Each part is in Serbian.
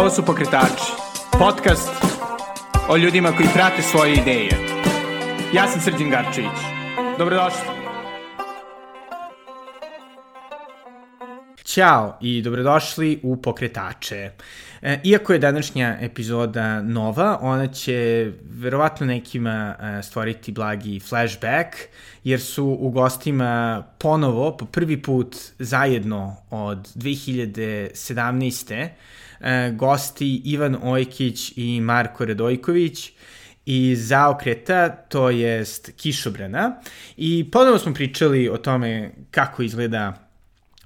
Ovo su Pokretači, podcast o ljudima koji prate svoje ideje. Ja sam Srđan Garčević. Dobrodošli. Ćao i dobrodošli u Pokretače. E, iako je današnja epizoda nova, ona će verovatno nekima e, stvoriti blagi flashback, jer su u gostima ponovo, po prvi put zajedno od 2017 e, gosti Ivan Ojkić i Marko Radojković iz zaokreta, to jest Kišobrana. I ponovo smo pričali o tome kako izgleda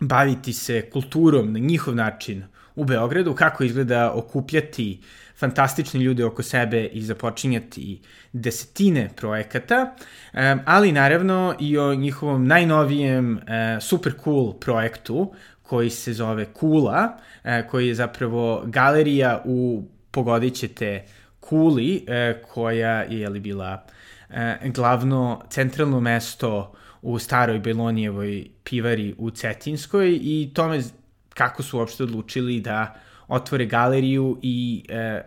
baviti se kulturom na njihov način u Beogradu, kako izgleda okupljati fantastične ljude oko sebe i započinjati desetine projekata, ali naravno i o njihovom najnovijem e, super cool projektu koji se zove Kula, e, koji je zapravo galerija u, pogodit ćete, Kuli, e, koja je jeli, bila glavno centralno mesto u staroj Belonijevoj pivari u Cetinskoj i tome kako su uopšte odlučili da otvore galeriju i e,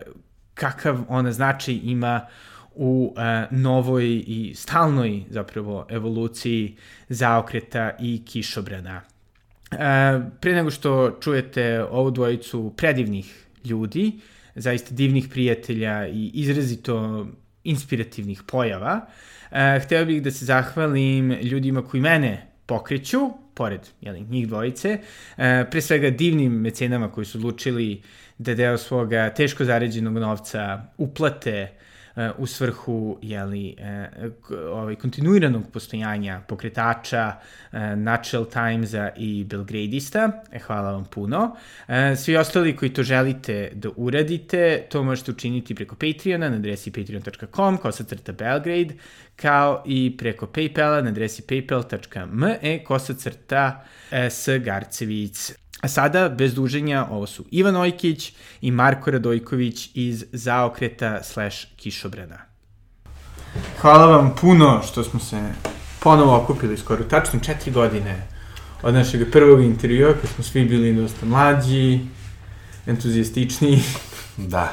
kakav ona značaj ima u e, novoj i stalnoj zapravo evoluciji zaokreta i kišobrana. E, pre nego što čujete ovu dvojicu predivnih ljudi, zaista divnih prijatelja i izrazito inspirativnih pojava, e, hteo bih da se zahvalim ljudima koji mene pokreću, pored jeli, njih dvojice, e, pre svega divnim mecenama koji su odlučili da deo svoga teško zaređenog novca uplate u svrhu jeli, e, ovaj, kontinuiranog postojanja pokretača e, Natural Timesa i Belgradista. E, hvala vam puno. E, svi ostali koji to želite da uradite, to možete učiniti preko Patreona na adresi patreon.com kosacrta Belgrade, kao i preko Paypala na adresi paypal.me kosacrta Garcevic. A sada, bez duženja, ovo su Ivan Ojkić i Marko Radojković iz Zaokreta slash Kišobrana. Hvala vam puno što smo se ponovo okupili skoro tačno četiri godine od našeg prvog intervjua, kad smo svi bili dosta mlađi, entuzijastični. Da.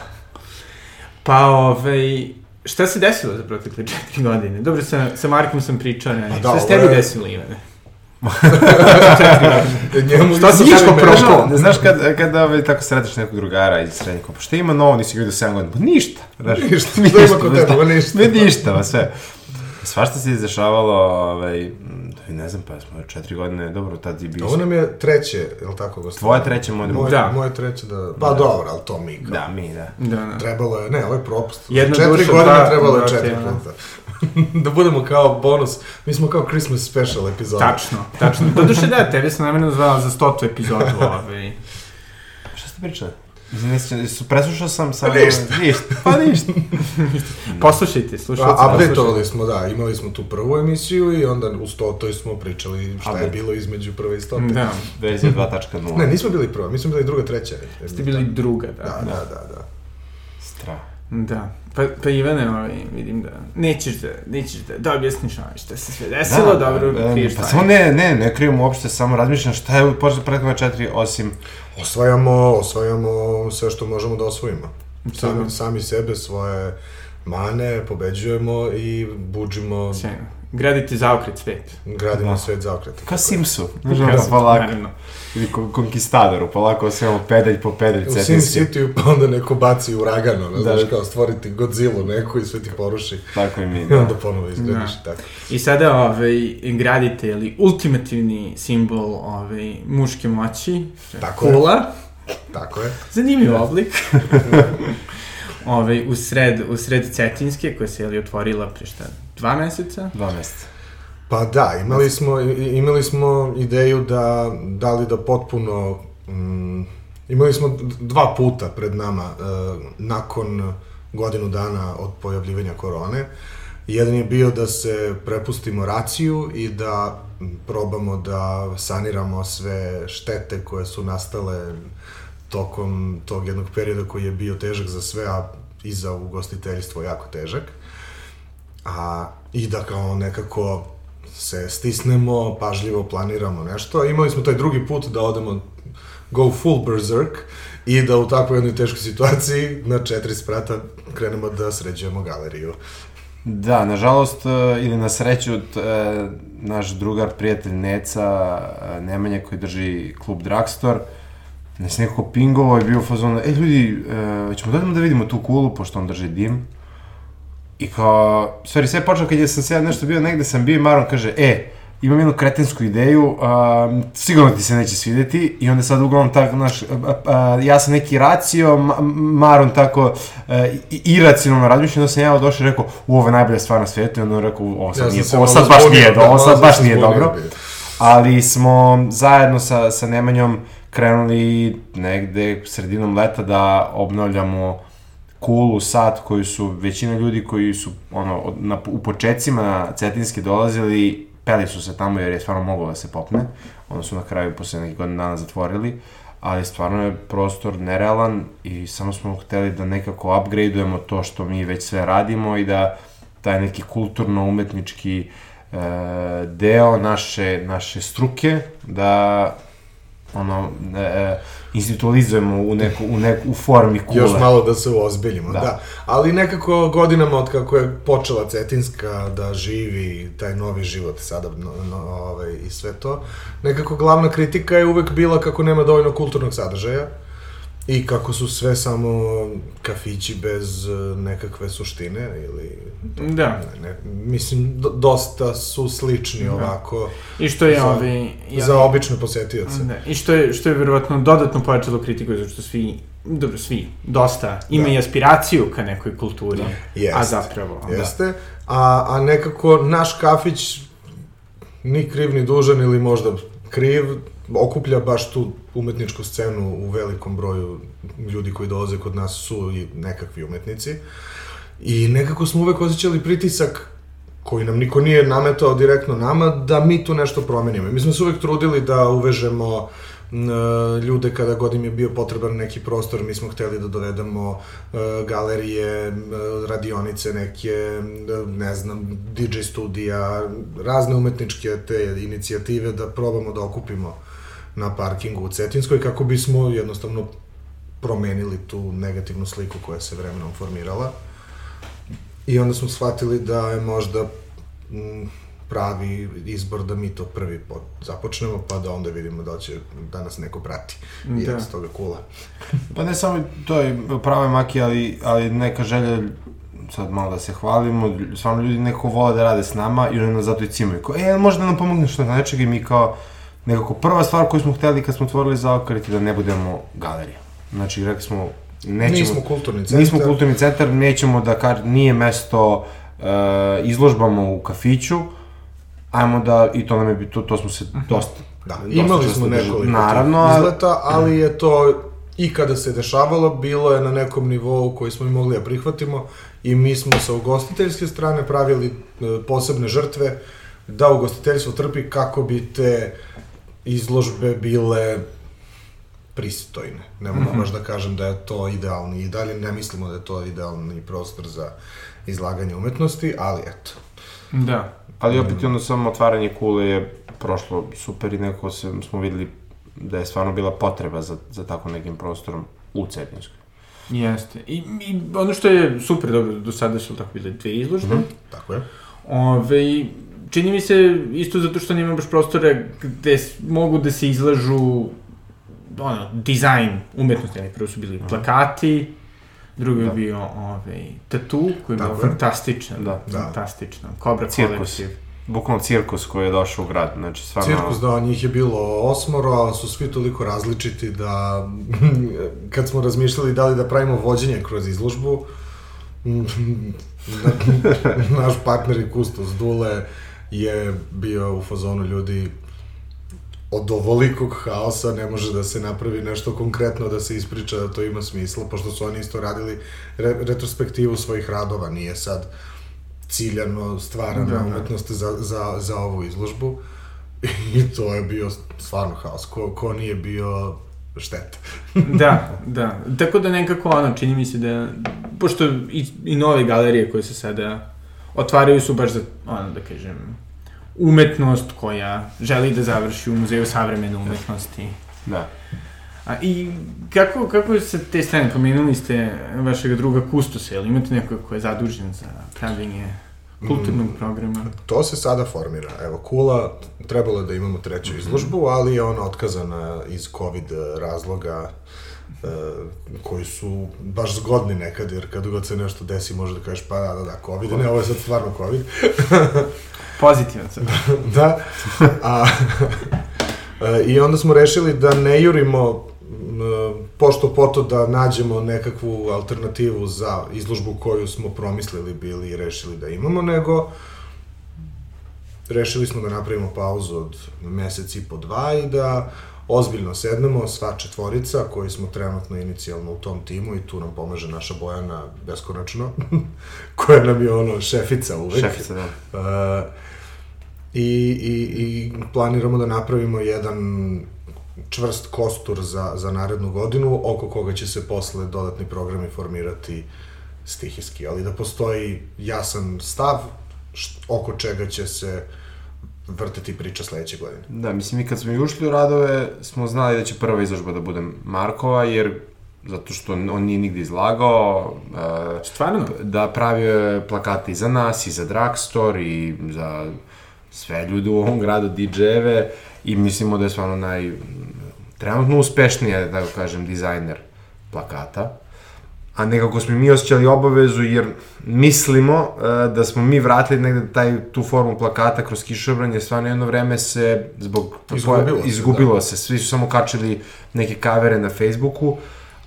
Pa, ovaj, šta se desilo za protekle četiri godine? Dobro, sa, sa Markom sam pričao, ne, pa da, šta se tebi desilo, Ivane? Njemu šta si iško prošlo? Ne znaš kad, kad ovaj, tako sreteš nekog drugara iz srednjeg, pa šta ima novo, nisi vidio 7 godina? Pa ništa. Znaš, ništa, ništa, ima kod tebe, ništa. Ne ništa, ma sve. Svašta se izdešavalo, ovaj, ne znam, pa smo četiri godine, dobro, tad je bio... Ovo nam je treće, je li tako, gospodin? Tvoje treće, moje drugo. Da. Moje treće, da... Pa da. dobro, ali to mi kao... Da, mi, da. da, da. Trebalo je, ne, ovo je propust. Jedna četiri duša, godine dva, trebalo je četiri puta. da budemo kao bonus. Mi smo kao Christmas special epizoda. Tačno, tačno. Doduše da, tebe sam namjerno zvala za stotu epizodu. Ovaj. Šta ste pričali? Mislim, preslušao sam sa... Pa ništa. ništa. Pa ništa. Poslušajte, slušajte. A, updateovali smo, da, imali smo tu prvu emisiju i onda u stotoj smo pričali šta je bilo između prve i stote. Da. Verzija 2.0. Ne, nismo bili prva, mi smo bili druga, treća. Ste bili druga, da. Da, da, da. da. Strah. Da. Pa, pa Ivane, ovaj, vidim da nećeš da, nećeš da, da objasniš ovaj, šta se sve desilo, da, dobro, da, kriješ Pa samo ne, ne, ne krijem uopšte, samo razmišljam šta je posle prethodne četiri, osim... Osvajamo, osvajamo sve što možemo da osvojimo. Sami, sami sebe, svoje mane, pobeđujemo i buđimo... Sjajno. Gradite zaokret svet. Gradimo da. svet zaokreta. Kao Simsu. Možemo da polako. Naravno. Ili Conquistadoru, polako osvijamo pedalj po pedalj. U Sim City pa onda neko baci uragan, ono, da. znaš, kao stvoriti Godzilla neku i sve ti poruši. Tako i mi, da. I onda ponovo izgradiš da. tako. I sada, ovaj, gradite, ili ultimativni simbol, ovaj, muške moći. Tako Kula. je. Tako je. Zanimljiv da. oblik. ovaj, u sred, u sred Cetinske, koja se je li otvorila pre šta, dva meseca? Dva meseca. Pa da, imali smo, imali smo ideju da, da li da potpuno, mm, imali smo dva puta pred nama, e, nakon godinu dana od pojavljivanja korone. Jedan je bio da se prepustimo raciju i da probamo da saniramo sve štete koje su nastale tokom tog jednog perioda koji je bio težak za sve, a i za ugostiteljstvo jako težak. A, I da kao nekako se stisnemo, pažljivo planiramo nešto. Imali smo taj drugi put da odemo go full berserk i da u takvoj jednoj teškoj situaciji na četiri sprata krenemo da sređujemo galeriju. Da, nažalost, e, ili na sreću, e, naš drugar, prijatelj Neca, e, Nemanja koji drži klub Drugstore, nas nekako pingovo i bio u fazonu, e ljudi, ćemo da da vidimo tu kulu, pošto on drži dim. I kao, stvari, sve počeo kad je sam se nešto bio negde, sam bio i Maron kaže, e, imam jednu kretensku ideju, a, sigurno ti se neće svideti, i onda sad uglavnom tako, znaš, ja sam neki racio, ma, Maron tako a, iracionalno razmišljam, onda sam ja došao i rekao, u, ovo je najbolja stvar na svijetu, i onda on rekao, ovo sad, ja nije, ovo sad baš nije, da, ovo sad baš nije dobro. Ali smo zajedno sa, sa Nemanjom krenuli negde sredinom leta da obnavljamo kulu, sat koji su većina ljudi koji su ono, na, u početcima Cetinske dolazili peli su se tamo jer je stvarno moglo da se popne. Onda su na kraju posle nekih godina dana zatvorili, ali stvarno je prostor nerealan i samo smo hteli da nekako upgradeujemo to što mi već sve radimo i da taj neki kulturno-umetnički e, deo naše, naše struke, da ono, e, institualizujemo u, neku, u, neku, u formi kule. Još malo da se uozbiljimo, da. da. Ali nekako godinama od kako je počela Cetinska da živi taj novi život sada no, no, ovaj, i sve to, nekako glavna kritika je uvek bila kako nema dovoljno kulturnog sadržaja I kako su sve samo kafići bez e, nekakve suštine ili... Da. Ne, ne, mislim, do, dosta su slični da. ovako. I što je za, ovi... Ja, za obične posetioce. Da. I što je, što je verovatno dodatno pojačalo kritiku, zato što svi dobro, svi, dosta, imaju da. aspiraciju ka nekoj kulturi, da. Jest, a zapravo... Da. Jeste, da. a, a nekako naš kafić ni kriv ni dužan ili možda kriv, okuplja baš tu umetničku scenu u velikom broju ljudi koji dolaze kod nas su i nekakvi umetnici. I nekako smo uvek osjećali pritisak koji nam niko nije nametao direktno nama, da mi tu nešto promenimo. Mi smo se uvek trudili da uvežemo ljude kada god im je bio potreban neki prostor, mi smo hteli da dovedemo galerije, radionice neke, ne znam, DJ studija, razne umetničke te inicijative da probamo da okupimo na parkingu u Cetinskoj kako bismo jednostavno promenili tu negativnu sliku koja se vremenom formirala. I onda smo shvatili da je možda m, pravi izbor da mi to prvi pot započnemo, pa da onda vidimo da će da nas neko prati i da. od toga kula. pa ne samo to je prave maki, ali, ali neka želja sad malo da se hvalimo, stvarno ljudi neko vole da rade s nama i oni nas zato i cimaju. Ko, e, možda nam pomogneš na nečega i mi kao, nekako prva stvar koju smo hteli kad smo otvorili zaokret je da ne budemo galerija. Znači, rekli smo, nećemo... Nismo kulturni centar. Nismo kulturni centar, nećemo da kar, nije mesto uh, izložbama u kafiću, ajmo da, i to nam je, to, to smo se mhm. dosta... Da, dosta imali smo nekoliko naravno, izleta, ali je to i kada se dešavalo, bilo je na nekom nivou koji smo i mogli da prihvatimo i mi smo sa ugostiteljske strane pravili uh, posebne žrtve da ugostiteljstvo trpi kako bi te izložbe bile pristojne. Ne mogu mm -hmm. baš da kažem da je to idealni i dalje ne mislimo da je to idealni prostor za izlaganje umetnosti, ali eto. Da. Ali opet ono samo otvaranje kule je prošlo super i neko se, smo videli da je stvarno bila potreba za, za tako nekim prostorom u Cetinskoj. Jeste. I, I ono što je super dobro, do sada su tako bile dve izložbe. Mm -hmm. Tako je. Ove, čini mi se isto zato što nema baš prostore gde mogu da se izlažu ono, dizajn umetnosti, ali prvo su bili plakati, drugi da. je bio ovaj, tatu, koji je bio fantastičan, da. fantastičan, Cobra Cirkus. Bukvalno cirkus koji je došao u grad, znači stvarno... Cirkus, da, njih je bilo osmoro, ali su svi toliko različiti da kad smo razmišljali da li da pravimo vođenje kroz izložbu, naš partner i kustos Dule je bio u fazonu ljudi od ovolikog haosa ne može da se napravi nešto konkretno da se ispriča da to ima smisla, pošto su oni isto radili re, retrospektivu svojih radova, nije sad ciljano stvarana da, da. umetnost za, za, za ovu izložbu. I to je bio stvarno haos. Ko, ko nije bio šteta. da, da. Tako da nekako ono, čini mi se da, pošto i, i nove galerije koje se sada otvaraju su baš za, ono da kažem, umetnost koja želi da završi u Muzeju savremene umetnosti. Da. A, I kako, kako se te strane, pomenuli ste vašeg druga Kustosa, ili imate neko ko je zadužen za pravljenje kulturnog programa? To se sada formira. Evo, Kula, trebalo je da imamo treću izložbu, ali je ona otkazana iz COVID razloga e, koji su baš zgodni nekad, jer kad god se nešto desi može da kažeš pa da, da, da, COVID, ne, ovo je sad stvarno COVID. Pozitivan sam. da, a, e, i onda smo rešili da ne jurimo pošto poto da nađemo nekakvu alternativu za izložbu koju smo promislili bili i rešili da imamo, nego rešili smo da napravimo pauzu od mesec i po dva i da ozbiljno sednemo, sva četvorica koji smo trenutno inicijalno u tom timu i tu nam pomaže naša Bojana beskonačno, koja nam je ono šefica uvek. Šefica, da. Uh, i, i, I planiramo da napravimo jedan čvrst kostur za, za narednu godinu, oko koga će se posle dodatni programi formirati stihijski, ali da postoji jasan stav št, oko čega će se vrteti priča sledeće godine. Da, mislim, mi kad smo i ušli u radove, smo znali da će prva izložba da bude Markova, jer zato što on nije nigde izlagao. Uh, Stvarno? Da pravio je plakate i za nas, i za Drugstore, i za sve ljude u ovom gradu, DJ-eve, i mislimo da je stvarno naj... trenutno uspešniji, da tako kažem, dizajner plakata. A nekako smo mi osjećali obavezu jer mislimo uh, da smo mi vratili negde taj, tu formu plakata kroz kišobran, jer stvarno jedno vreme se zbog... Izgubilo se, izgubilo da. se, svi su samo kačili neke kavere na Facebooku,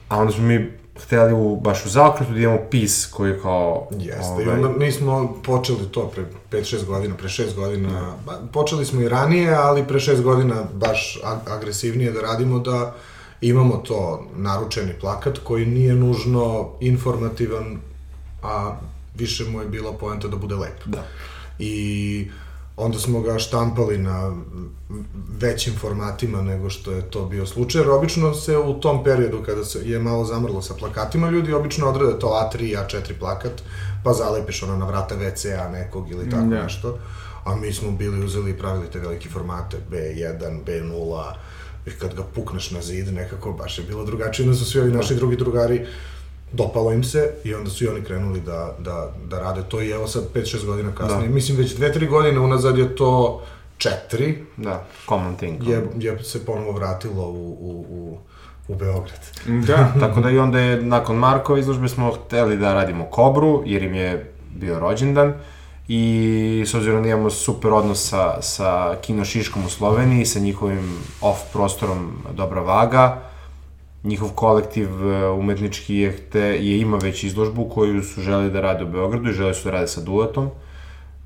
a onda smo mi hteli u, baš u zaokretu da imamo pis koji je kao... Jeste, i onda nismo počeli to pre 5-6 godina, pre 6 godina, ba, počeli smo i ranije, ali pre 6 godina baš ag agresivnije da radimo da imamo to naručeni plakat koji nije nužno informativan, a više mu je bila poenta da bude lep. Da. I onda smo ga štampali na većim formatima nego što je to bio slučaj, jer obično se u tom periodu kada se je malo zamrlo sa plakatima, ljudi obično odrede to A3, A4 plakat, pa zalepiš ono na vrata WC-a nekog ili tako Da. nešto. A mi smo bili uzeli i pravili te velike formate, B1, B0, i kad ga pukneš na zid, nekako baš je bilo drugačije, onda su svi ovi naši drugi drugari dopalo im se i onda su i oni krenuli da, da, da rade to i evo sad 5-6 godina kasnije. Da. Mislim već 2-3 godine unazad je to 4 Da, common thing. je, je se ponovo vratilo u, u, u, u Beograd. Da. Tako da i onda je, nakon Markove izložbe smo hteli da radimo Kobru, jer im je bio rođendan. I s obzirom da imamo super odnos sa, sa Kino Šiškom u Sloveniji, sa njihovim off prostorom Dobra Vaga, njihov kolektiv e, umetnički je, hte, je ima već izložbu koju su želi da rade u Beogradu i žele su da rade sa Duletom.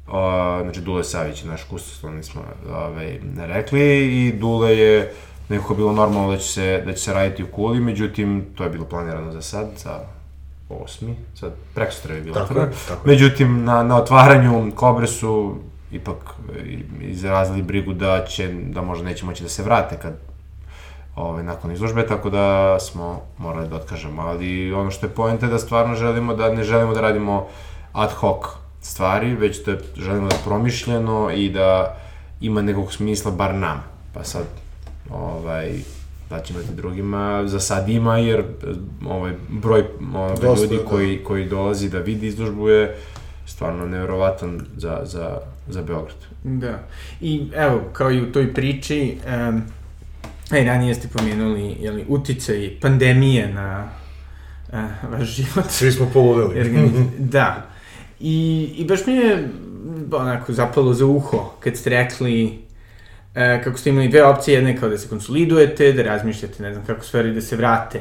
Uh, znači Dule Savić je naš kustos, oni smo ovaj, rekli i Dule je nekako bilo normalno da će se, da će se raditi u Kuli, međutim to je bilo planirano za sad, za osmi, sad preko je bilo Tako je, tako. Međutim, na, na otvaranju Kobre su ipak i- izrazili brigu da će, da možda neće moći da se vrate kad ovaj, nakon izložbe, tako da smo morali da otkažemo, ali ono što je poenta je da stvarno želimo da ne želimo da radimo ad hoc stvari, već da želimo da je promišljeno i da ima nekog smisla bar nam. Pa sad, ovaj, da će imati drugima, za sad ima, jer ovaj, broj ovaj, Dosta, ljudi da. koji, koji dolazi da vidi izložbu je stvarno nevjerovatan za, za, za Beograd. Da. I evo, kao i u toj priči, um, aj, ranije ste pomenuli, jeli, uticaj pandemije na uh, vaš život. Svi smo poludeli. Da. I, I baš mi je onako zapalo za uho kad ste rekli e, kako ste imali dve opcije, jedna je kao da se konsolidujete, da razmišljate, ne znam kako stvari, da se vrate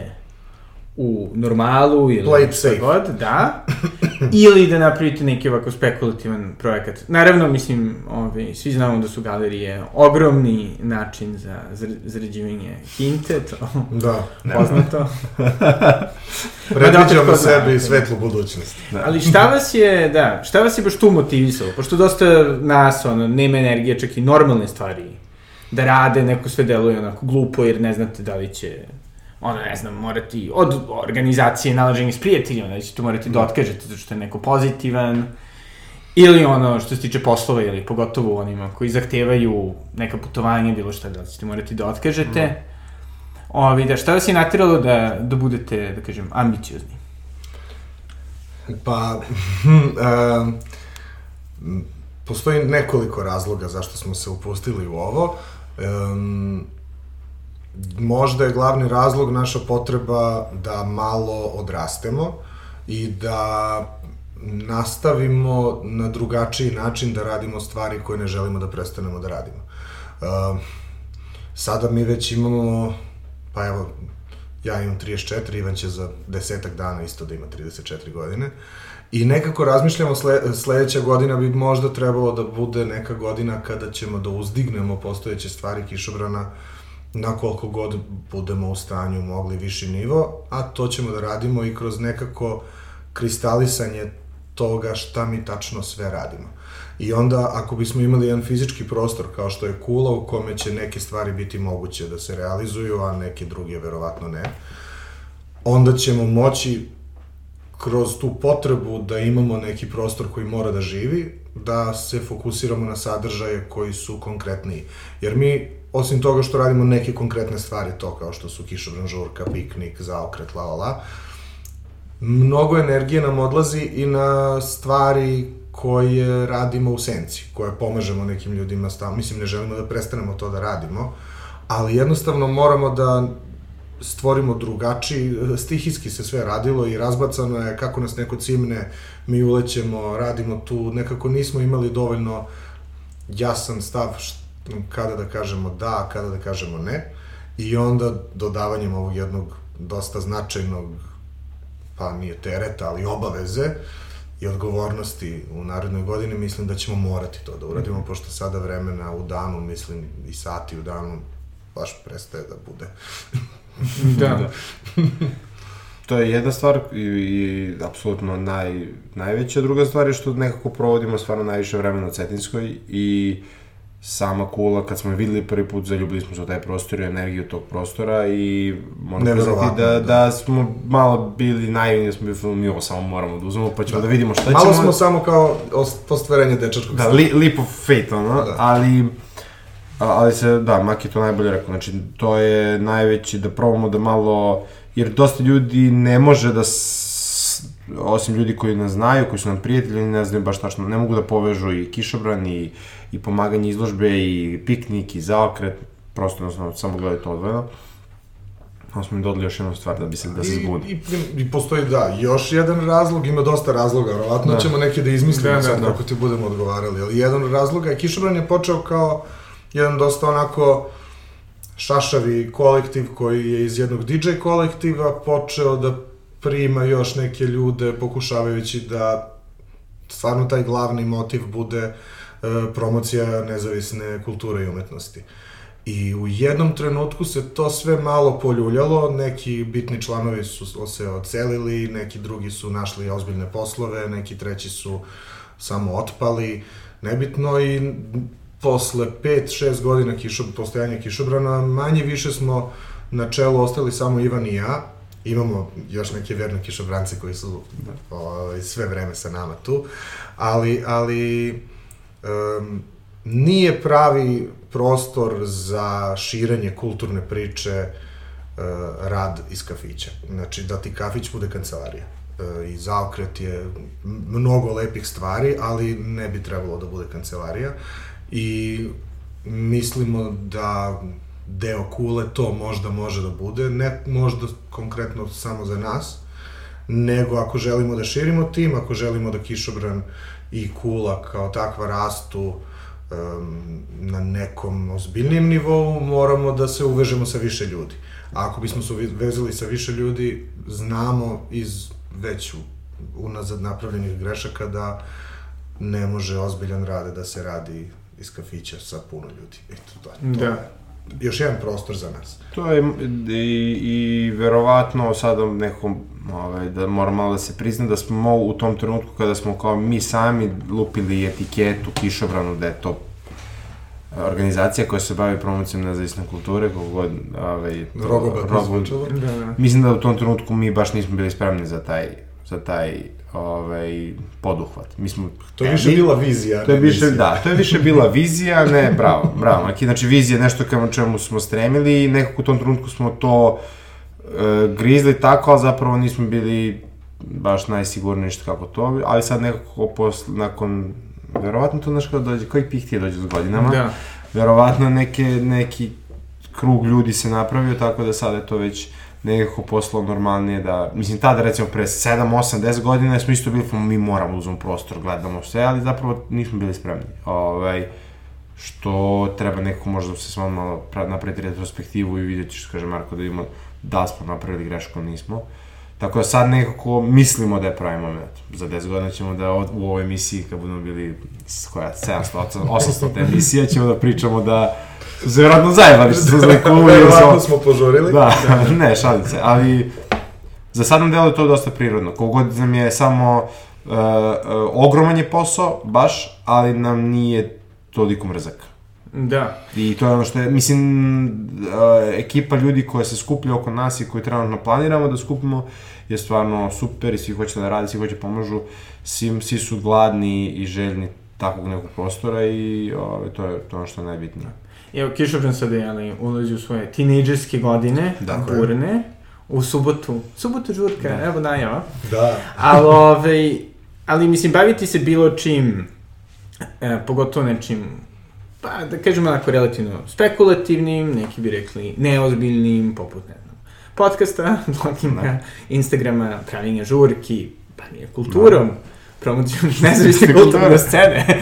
u normalu ili Play it šta safe. god, da, ili da napravite neki ovako spekulativan projekat. Naravno, mislim, ove, svi znamo da su galerije ogromni način za zarađivanje hinte, to Da. poznato. Predviđamo zna. sebi svetlu budućnost. Ali šta vas je, da, šta vas je baš tu motivisalo? Pošto dosta nas, ono, nema energije, čak i normalne stvari da rade, neko sve deluje onako glupo jer ne znate da li će ono, ne znam, morati od organizacije nalaženja s prijateljima, da ćete morati da otkažete zato što je neko pozitivan, ili ono što se tiče poslova, ili pogotovo onima koji zahtevaju neka putovanja, bilo šta, da ćete morati da otkažete. Ovi, da šta vas je natiralo da, da budete, da kažem, ambiciozni? Pa, um, postoji nekoliko razloga zašto smo se upustili u ovo. Um, možda je glavni razlog naša potreba da malo odrastemo i da nastavimo na drugačiji način da radimo stvari koje ne želimo da prestanemo da radimo. Uh, sada mi već imamo, pa evo, ja imam 34, Ivan će za desetak dana isto da ima 34 godine. I nekako razmišljamo sle, sledeća godina bi možda trebalo da bude neka godina kada ćemo da uzdignemo postojeće stvari kišobrana na koliko god budemo u stanju mogli viši nivo, a to ćemo da radimo i kroz nekako kristalisanje toga šta mi tačno sve radimo. I onda, ako bismo imali jedan fizički prostor kao što je kula u kome će neke stvari biti moguće da se realizuju, a neke druge verovatno ne, onda ćemo moći kroz tu potrebu da imamo neki prostor koji mora da živi, da se fokusiramo na sadržaje koji su konkretniji. Jer mi, osim toga što radimo neke konkretne stvari, to kao što su kišobran žurka, piknik, zaokret, la la la, mnogo energije nam odlazi i na stvari koje radimo u senci, koje pomažemo nekim ljudima stavno. Mislim, ne želimo da prestanemo to da radimo, ali jednostavno moramo da stvorimo drugačiji, stihijski se sve radilo i razbacano je kako nas neko cimne, mi ulećemo, radimo tu, nekako nismo imali dovoljno jasan stav kada da kažemo da, kada da kažemo ne i onda dodavanjem ovog jednog dosta značajnog pa nije tereta, ali obaveze i odgovornosti u narednoj godini, mislim da ćemo morati to da uradimo, mm -hmm. pošto sada vremena u danu, mislim, i sati u danu, baš prestaje da bude. da. da. to je jedna stvar i, i apsolutno naj, najveća. Druga stvar je što nekako provodimo stvarno najviše vremena u Cetinskoj i sama kula, kad smo je videli prvi put, zaljubili smo se u taj prostor i energiju tog prostora i moram priznati da, da, da smo malo bili naivni, da smo bili film, mi ovo samo moramo da uzmemo, pa ćemo da, da vidimo šta malo ćemo. Malo smo samo kao ostvarenje dečačkog Da, li, leap of fate, ono, da. ali... Ali se, da, Mak je to najbolje rekao, znači to je najveći da probamo da malo, jer dosta ljudi ne može da osim ljudi koji nas znaju, koji su nam prijatelji, ne znaju baš tačno, ne mogu da povežu i kišobran i, i pomaganje izložbe i piknik i zaokret, prosto jednostavno samo gledaju to odvojeno. Onda smo im dodali još jednu stvar da bi se, da se zbudi. I, i, I postoji, da, još jedan razlog, ima dosta razloga, verovatno da. ćemo neke da izmislimo da, sad da, da. kako ti budemo odgovarali, ali jedan od razloga je Kišobran je počeo kao jedan dosta onako šašavi kolektiv koji je iz jednog DJ kolektiva počeo da prima još neke ljude pokušavajući da stvarno taj glavni motiv bude e, promocija nezavisne kulture i umetnosti. I u jednom trenutku se to sve malo poljuljalo, neki bitni članovi su se ocelili, neki drugi su našli ozbiljne poslove, neki treći su samo otpali, nebitno i posle 5-6 godina kišob, postojanja kišobrana manje više smo na čelu ostali samo Ivan i ja, imamo još neke verne kišobrance koji su o, ovaj, sve vreme sa nama tu, ali, ali um, nije pravi prostor za širenje kulturne priče uh, rad iz kafića. Znači, da ti kafić bude kancelarija. Uh, I zaokret je mnogo lepih stvari, ali ne bi trebalo da bude kancelarija. I mislimo da deo kule, to možda može da bude, ne možda konkretno samo za nas, nego ako želimo da širimo tim, ako želimo da kišobran i kula kao takva rastu um, na nekom ozbiljnijem nivou, moramo da se uvežemo sa više ljudi. A ako bismo se vezali sa više ljudi, znamo iz već unazad napravljenih grešaka da ne može ozbiljan rade da se radi iz kafića sa puno ljudi. Eto, to, to da. je još jedan prostor za nas. To je i, i verovatno sada nekom ovaj, da moram malo da se prizna da smo u tom trenutku kada smo kao mi sami lupili etiketu kišobranu da je to organizacija koja se bavi promocijom nezavisne kulture, kako god, ovaj, to, Rogobe, rogo, da, da. Mislim da u tom trenutku mi baš nismo bili spremni za taj, za taj ovaj, poduhvat. Mi smo... To je više mi- bila vizija. To je više, misija. da, to je više bila vizija, ne, bravo, bravo. Znači, znači vizija je nešto kamo čemu smo stremili i nekako u tom trenutku smo to e, grizli tako, ali zapravo nismo bili baš najsigurniji ništa kako to, ali sad nekako posle, nakon, verovatno to znaš kada dođe, koji pih ti dođe s godinama, Da. verovatno neke, neki krug ljudi se napravio, tako da sada je to već nekako poslao normalnije da, mislim tada recimo pre 7, 8, 10 godina smo isto bili, mi moramo da uzmemo prostor, gledamo sve, ali zapravo nismo bili spremni. Ovaj, što treba nekako možda se samo malo pra- napraviti retrospektivu i vidjeti što kaže Marko da imamo da smo napravili grešku nismo. Tako da sad nekako mislimo da je pravi moment. Za 10 godina ćemo da od- u ovoj emisiji, kad budemo bili, koja, 700, 800 emisija, ćemo da pričamo da su se vjerojatno zajebali što su uzeli kulu i Verovatno smo... smo požurili. Da, ne, šalim se, ali za sad nam deluje to dosta prirodno. Kogod nam je samo, uh, uh, ogroman je posao, baš, ali nam nije toliko mrzak. Da. I to je ono što je, mislim, uh, ekipa ljudi koja se skuplja oko nas i koju trenutno planiramo da skupimo je stvarno super i svi hoće da rade, svi hoće pomažu, svi, svi su gladni i željni takvog nekog prostora i ove, to, je, to je ono što je najbitnije. Evo, Kišobrn sada jeli, ulazi u svoje tinejdžerske godine, Tako je. burne, u subotu, subotu žurka, Da. evo najava. Da. Ali, ovaj, ali mislim, baviti se bilo čim, e, pogotovo nečim, pa da kažemo onako relativno spekulativnim, neki bi rekli neozbiljnim, poput, ne znam, podcasta, bloginga, Da. Instagrama, pravljenja žurki, pa nije kulturom, promocijom nezavisne kulturne scene.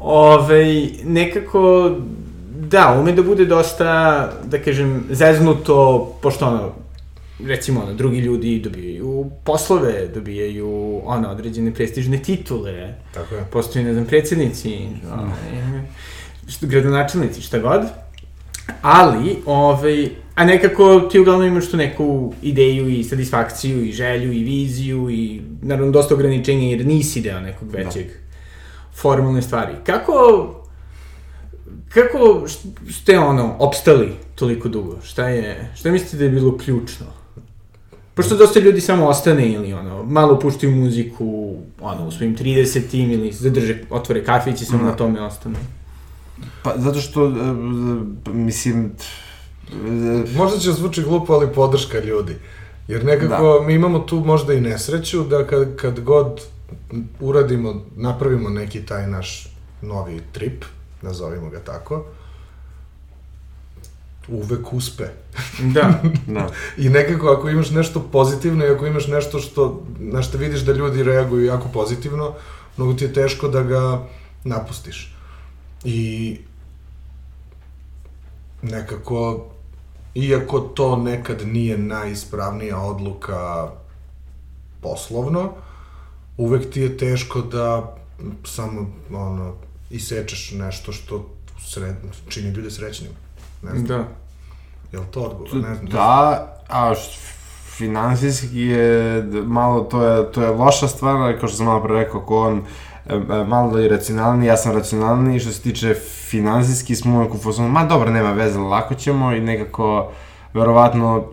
Ove, nekako, da, ume da bude dosta, da kažem, zeznuto, pošto ono, recimo, ono, drugi ljudi dobijaju poslove, dobijaju, ono, određene prestižne titule, Tako je. postoji, ne znam, predsjednici, ovaj, što, gradonačelnici, šta god. Ali, ovaj, a nekako ti uglavnom imaš tu neku ideju i satisfakciju i želju i viziju i naravno dosta ograničenja jer nisi deo nekog većeg formalne stvari. Kako, kako ste ono, opstali toliko dugo? Šta je, šta mislite da je bilo ključno? Pošto dosta ljudi samo ostane ili ono, malo puštaju muziku, ono, u svojim 30-im ili zadrže, otvore kafić i samo na tome ostanu. Pa, zato što, e, mislim, e, Možda će zvuči glupo, ali podrška ljudi. Jer nekako mi imamo tu možda i nesreću da kad, kad god uradimo, napravimo neki taj naš novi trip, nazovimo ga tako, uvek uspe. Da, da. I nekako ako imaš nešto pozitivno i ako imaš nešto što, na što vidiš da ljudi reaguju jako pozitivno, mnogo ti je teško da ga napustiš. I nekako, iako to nekad nije najispravnija odluka poslovno, uvek ti je teško da samo ono, isečeš nešto što sre, čini ljude srećnim. Ne znam, da. je li to odgovor? Ne znam. Da, a finansijski je malo, to je, to je loša stvar, ali kao što sam malo pre rekao, ko on malo je racionalniji, ja sam racionalniji, što se tiče finansijski smo uvek u fazonu, ma dobro, nema veze, lako ćemo i nekako, verovatno,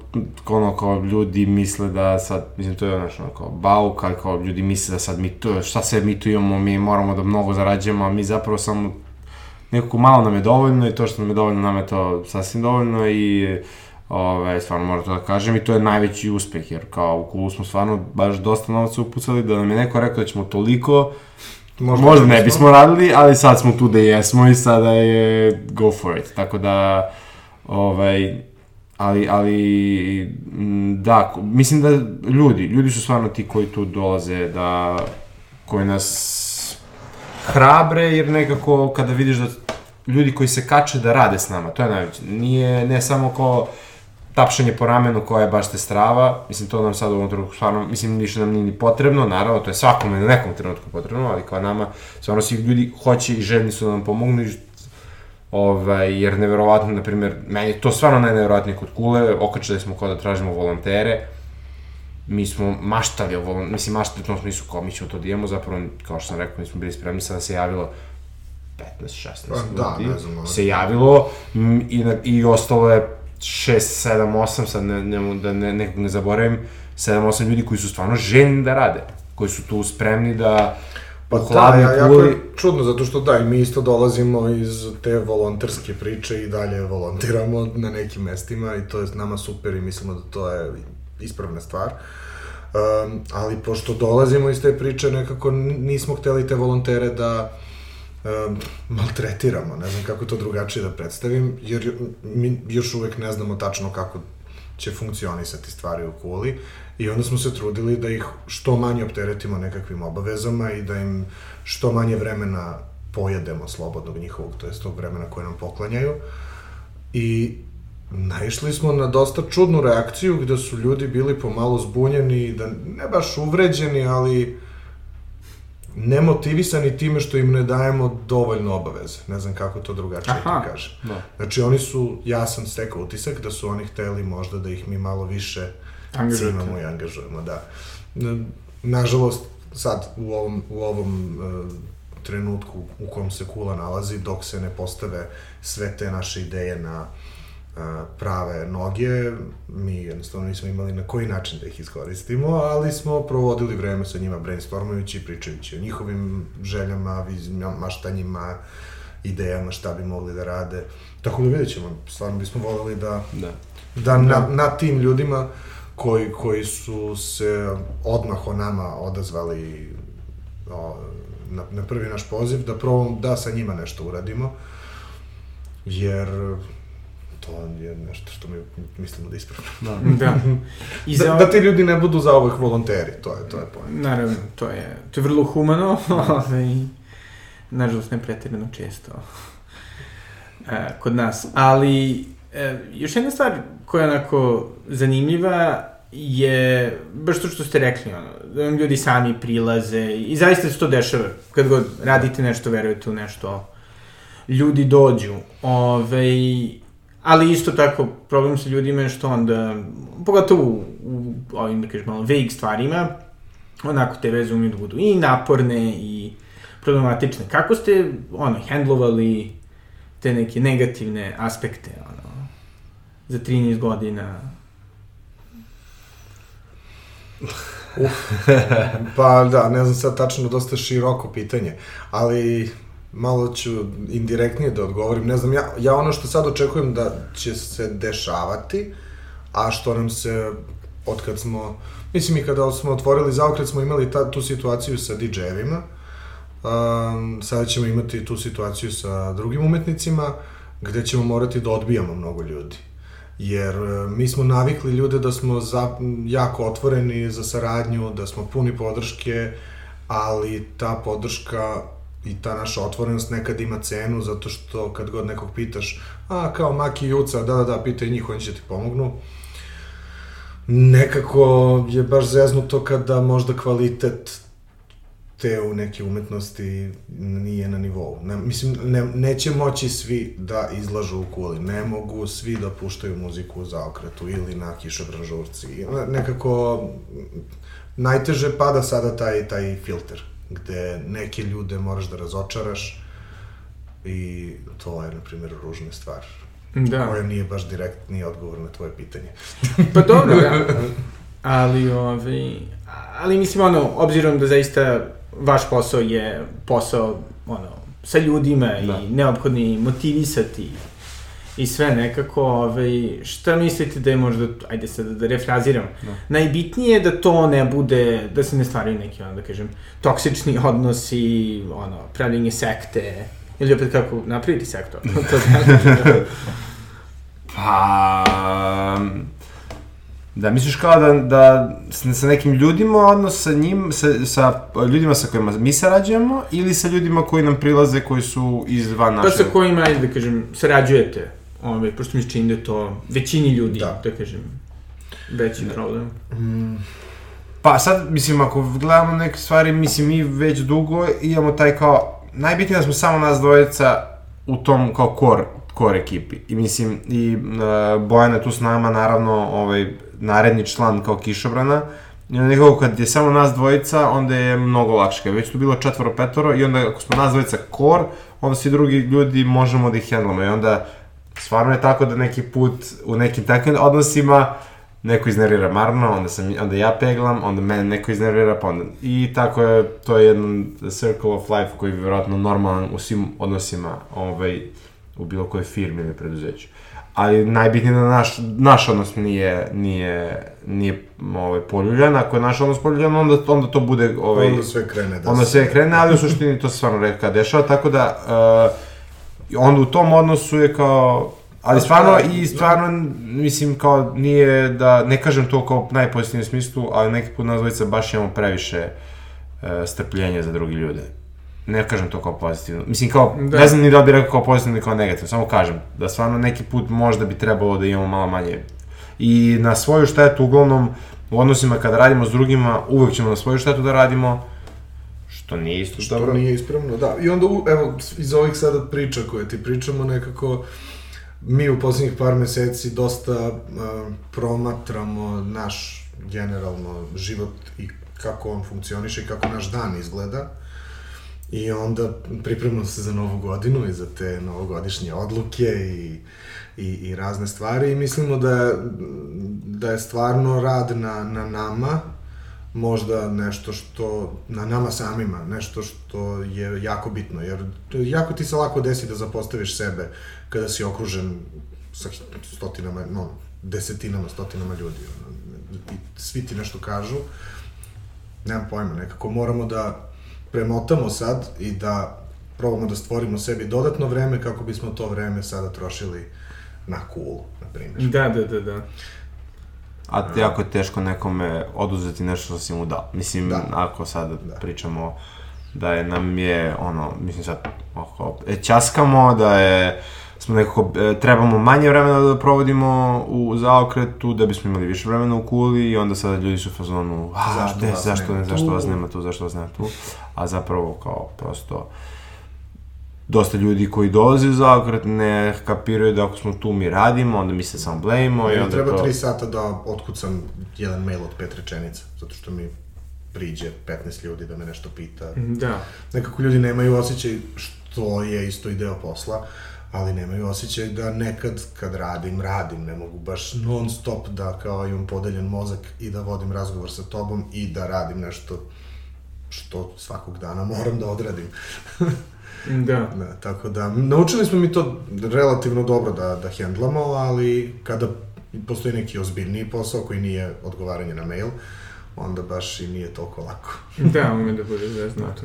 ono, kao ljudi misle da sad, mislim, to je ono, ono, kao bauk, ali kao ljudi misle da sad mi to, šta sve mi tu imamo, mi moramo da mnogo zarađujemo, a mi zapravo samo nekako malo nam je dovoljno i to što nam je dovoljno, nam je to sasvim dovoljno i Ove, stvarno moram to da kažem i to je najveći uspeh, jer kao u kulu smo stvarno baš dosta novca upucali, da nam je neko rekao da ćemo toliko, možda, možda ne bismo radili, ali sad smo tu da jesmo i sada je go for it, tako da, ovaj, ali, ali, m, da, mislim da ljudi, ljudi su stvarno ti koji tu dolaze da, koji nas hrabre, jer nekako kada vidiš da ljudi koji se kače da rade s nama, to je najveće. Nije, ne samo kao tapšanje po ramenu koja je baš te strava, mislim to nam sad u ovom trenutku stvarno, mislim ništa nam nije ni potrebno, naravno to je svakome na nekom trenutku potrebno, ali kao nama, stvarno svi ljudi hoće i željni su da nam pomognu, i, ovaj, jer neverovatno, na primjer, meni je to stvarno najneverovatnije kod kule, okačali smo kao da tražimo volontere, mi smo maštali o volon, mislim maštali u tom smislu kao mi ćemo to da imamo, zapravo, kao što sam rekao, nismo bili spremni, sada se javilo 15-16 Pa, da, ljudi, ne znam, se javilo i, i ostalo je 6, 7, 8, sad ne, ne, da ne, nekog ne zaboravim, 7, 8 ljudi koji su stvarno željni da rade, koji su tu spremni da Pa da, ja, jako je čudno, zato što da, i mi isto dolazimo iz te volonterske priče i dalje volontiramo na nekim mestima i to je nama super i mislimo da to je ispravna stvar. Um, ali pošto dolazimo iz te priče, nekako nismo hteli te volontere da um, maltretiramo, ne znam kako to drugačije da predstavim, jer mi još uvek ne znamo tačno kako će funkcionisati stvari u kuli i onda smo se trudili da ih što manje opteretimo nekakvim obavezama i da im što manje vremena pojedemo slobodnog njihovog, to je tog vremena koje nam poklanjaju. I naišli smo na dosta čudnu reakciju gde su ljudi bili pomalo zbunjeni, da ne baš uvređeni, ali nemotivisani time što im ne dajemo dovoljno obaveze. Ne znam kako to drugačije Aha, ti kažem. da. Znači oni su, ja sam stekao utisak da su oni hteli možda da ih mi malo više cimamo i angažujemo, da. Nažalost, sad u ovom, u ovom uh, trenutku u kom se kula nalazi, dok se ne postave sve te naše ideje na uh, prave noge, mi jednostavno nismo imali na koji način da ih iskoristimo, ali smo provodili vreme sa njima brainstormujući i pričajući o njihovim željama, vizijama, maštanjima, idejama, šta bi mogli da rade. Tako da vidjet ćemo, stvarno bismo voleli da Da. da na, na tim ljudima koji, koji su se odmah o nama odazvali o, na, na prvi naš poziv, da probamo da sa njima nešto uradimo, jer to je nešto što mi mislimo da je ispravno. Da. Da. I za... Da, da ti ljudi ne budu za ovih volonteri, to je, to je point. Naravno, to je, to je vrlo humano, ovaj, nažalost ne pretjerano često e, kod nas. Ali, e, još jedna stvar koja je onako zanimljiva je, baš to što ste rekli, ono, da vam ljudi sami prilaze i zaista se to dešava. Kad god radite nešto, verujete u nešto, ljudi dođu. Ove, ali isto tako, problem sa ljudima je što onda, pogotovo u, u ovim, da kažem, malo vague stvarima, onako te veze umiju da budu i naporne i problematične. Kako ste, ono, hendlovali te neke negativne aspekte, ono, za 13 godina? Pa da, ne znam sad tačno, dosta široko pitanje, ali malo ću indirektnije da odgovorim. Ne znam, ja, ja ono što sad očekujem da će se dešavati, a što nam se, od kad smo, mislim i kada smo otvorili zaokret, smo imali ta, tu situaciju sa DJ-evima, um, sada ćemo imati tu situaciju sa drugim umetnicima, gde ćemo morati da odbijamo mnogo ljudi. Jer e, mi smo navikli ljude da smo za, jako otvoreni za saradnju, da smo puni podrške, ali ta podrška i ta naša otvorenost nekad ima cenu, zato što kad god nekog pitaš, a kao Maki i Juca, da, da, da, pitaj njih, oni će ti pomognu. Nekako je baš zeznuto kada možda kvalitet te u neke umetnosti nije na nivou. Ne, mislim, ne, neće moći svi da izlažu u kuli, ne mogu svi da puštaju muziku za okretu ili na kišobran žurci. Nekako, najteže pada sada taj, taj filter, gde neke ljude moraš da razočaraš i to je, na primjer, ružna stvar. Da. Koja nije baš direktni odgovor na tvoje pitanje. Pa dobro, da. Ali, ovaj, ali mislim, ono, obzirom da zaista vaš posao je posao, ono, sa ljudima Da. i neophodni motivisati i sve nekako, ovaj, šta mislite da je možda, ajde sad da refraziram, Da. najbitnije je da to ne bude, da se ne stvaraju neki, ono, da kažem, toksični odnosi, ono, pravljenje sekte, ili opet kako napraviti sektu, to znači, Pa... Da, misliš kao da, da sa nekim ljudima, odnos sa njim, sa, sa ljudima sa kojima mi sarađujemo, ili sa ljudima koji nam prilaze, koji su izvan Pa naše... sa kojima, ajde da kažem, sarađujete, ovaj, pošto mi se čini da je to većini ljudi, Da. da, kažem, veći problem. Pa sad, mislim, ako gledamo neke stvari, mislim, mi već dugo imamo taj kao, najbitnije da smo samo nas dvojica u tom kao core, core ekipi. I mislim, i uh, Bojan je tu s nama, naravno, ovaj, naredni član kao kišobrana, I onda nekako kad je samo nas dvojica, onda je mnogo lakše. Kad već tu bilo četvoro, petoro, i onda ako smo nas dvojica core, onda svi drugi ljudi možemo da ih handlamo. I onda stvarno je tako da neki put u nekim takvim odnosima neko iznervira Marno, onda, sam, onda ja peglam, onda mene neko iznervira, pa onda... I tako je, to je jedan circle of life koji je vjerojatno normalan u svim odnosima ovaj, u bilo kojoj firmi ili preduzeću. Ali najbitnije da naš, naš odnos nije, nije, nije ovaj, poljuljan, ako je naš odnos poljuljan, onda, onda to bude... Ovaj, Onda sve krene da onda sve krene, ali u suštini to se stvarno redka dešava, tako da uh, onda u tom odnosu je kao ali stvarno i stvarno mislim kao nije da ne kažem to kao najpozitivnijem smislu, ali neki put nas dvojica baš imamo previše uh, strpljenja za drugi ljude. Ne kažem to kao pozitivno. Mislim kao, Da. ne znam ni da bi rekao kao pozitivno ili kao negativno, samo kažem da stvarno neki put možda bi trebalo da imamo malo manje. I na svoju štetu uglavnom u odnosima kada radimo s drugima, uvek ćemo na svoju štetu da radimo, što nije isto Što dobro. nije ispravno, da. I onda, evo, iz ovih sada priča koje ti pričamo, nekako, mi u poslednjih par meseci dosta uh, promatramo naš generalno život i kako on funkcioniše i kako naš dan izgleda. I onda pripremamo se za novu godinu i za te novogodišnje odluke i, i, i razne stvari i mislimo da, da je stvarno rad na, na nama možda nešto što, na nama samima, nešto što je jako bitno, jer jako ti se lako desi da zapostaviš sebe kada si okružen sa stotinama, no, desetinama, stotinama ljudi, ono, i svi ti nešto kažu, nemam pojma, nekako moramo da premotamo sad i da probamo da stvorimo sebi dodatno vreme kako bismo to vreme sada trošili na kulu, na primjer. Da, da, da, da. A jako je teško nekome oduzeti nešto što si mu dao. Mislim, Da. ako sad Da. pričamo da je nam je, ono, mislim sad, oko, e, ćaskamo, da je, smo nekako, e, trebamo manje vremena da provodimo u zaokretu, da bismo imali više vremena u kuli i onda sada ljudi su u fazonu, a, Zašto zašto, vas zašto, ne, zašto tu?" vas nema tu, zašto vas nema tu, a zapravo kao prosto dosta ljudi koji dolaze u zaokret ne kapiraju da ako smo tu mi radimo, onda mi se samo blejimo i Meni onda treba to... tri sata da otkucam jedan mail od pet rečenica, zato što mi priđe 15 ljudi da me nešto pita. Da. Nekako ljudi nemaju osjećaj što je isto i deo posla, ali nemaju osjećaj da nekad kad radim, radim, ne mogu baš non stop da kao imam podeljen mozak i da vodim razgovor sa tobom i da radim nešto što svakog dana moram da odradim. Da. Da, tako da, naučili smo mi to relativno dobro da, da hendlamo, ali kada postoji neki ozbiljniji posao koji nije odgovaranje na mail, onda baš i nije toliko lako. Da, ume da bude zeznuto.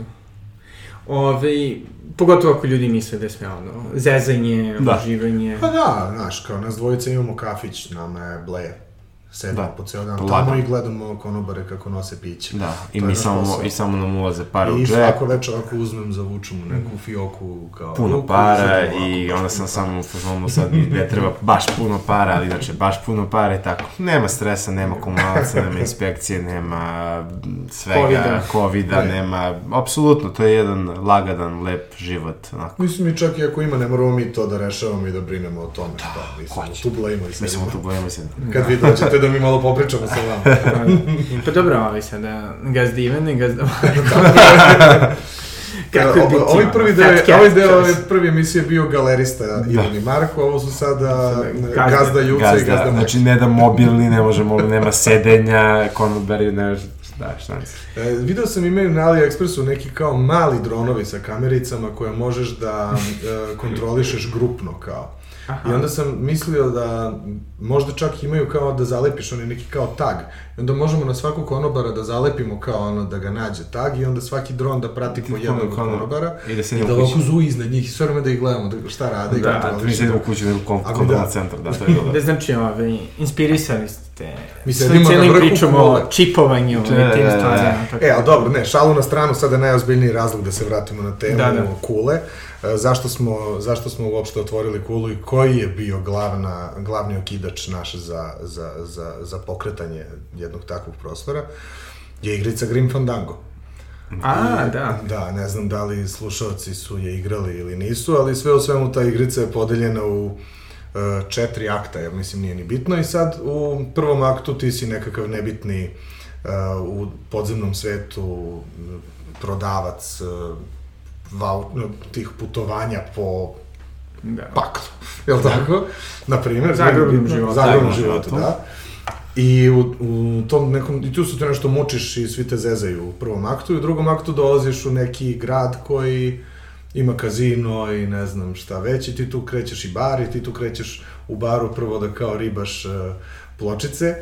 Ove, pogotovo ako ljudi misle da je sve ono, zezanje, Da. uživanje. Pa da, znaš, kao nas dvojica imamo kafić, nama je bleje. Sedimo Da. po ceo dan Lagano. tamo i gledamo konobare kako nose piće. Da, i To mi samo, posao. i samo nam ulaze pare u I džep, svako večer ako uzmem, zavučem u neku fioku kao... puno ruku, para i onda sam samo u fazonu sad mi ne treba baš puno para, ali znači baš puno para i tako. Nema stresa, nema komunalaca, nema inspekcije, nema mm, svega, Covida. covida, Ne. nema, apsolutno, to je jedan lagadan, lep život, onako. Mislim i čak i ako ima, ne moramo mi to da rešavamo i da brinemo o tome. Da, mi smo će? tu blejimo i sedimo. smo tu gledamo se. Kad vi dođete da mi malo popričamo sa vama. Pa dobro, ovaj sada, gazda Ivane, gazda... Kako je biti, Ovaj prvi deo, ovaj deo ove prve emisije je bio galerista Ivan i Marko, ovo su sada Gazda. Gazda Juca i Gazda, Gazda Maki. znači ne da mobilni, ne možemo, nema sedenja, konobari, ne, da, šta ne E, video sam imaju na AliExpressu neki kao mali dronovi sa kamericama koje možeš da e, kontrolišeš grupno kao. Aha. I onda sam mislio da možda čak imaju kao da zalepiš onaj neki kao tag. I onda možemo na svakog konobara da zalepimo kao ono da ga nađe tag i onda svaki dron da prati po jednog kono- konobara. I da se I ne da u kući. ovako zu iznad njih i sve vreme da ih gledamo, da šta rade i Da, a mi sedimo u kući nego kom, Ali kontrolni da. centar, da, to je dobro. Da znači, ovaj, inspirisali ste... Mi sedimo na cijelim vrhu pričamo o čipovanju Da, i tim da, da. stvarima. tako E, da. ali dobro, ne, šalu na stranu, sada je najozbiljniji razlog da se vratimo na temu Da, da. kule. E, zašto, smo, zašto smo uopšte otvorili kulu i koji je bio glavna, glavni okidač naš za, za, za, za pokretanje jednog takvog prostora? Je igrica Grim Fandango. A, da. Da, ne znam da li slušalci su je igrali ili nisu, ali sve u svemu ta igrica je podeljena u e, četiri akta, ja mislim nije ni bitno i sad u prvom aktu ti si nekakav nebitni e, u podzemnom svetu prodavac e, vau, tih putovanja po Da. paklu, jel tako? Na primjer, Zagrobnom bitno, životu. Zagrobnom Zagrobnom životu, životu. da. I u, u tom nekom, i tu se te nešto mučiš i svi te zezaju u prvom aktu i u drugom aktu dolaziš u neki grad koji ima kazino i ne znam šta već i ti tu krećeš i bar i ti tu krećeš u baru prvo da kao ribaš uh, pločice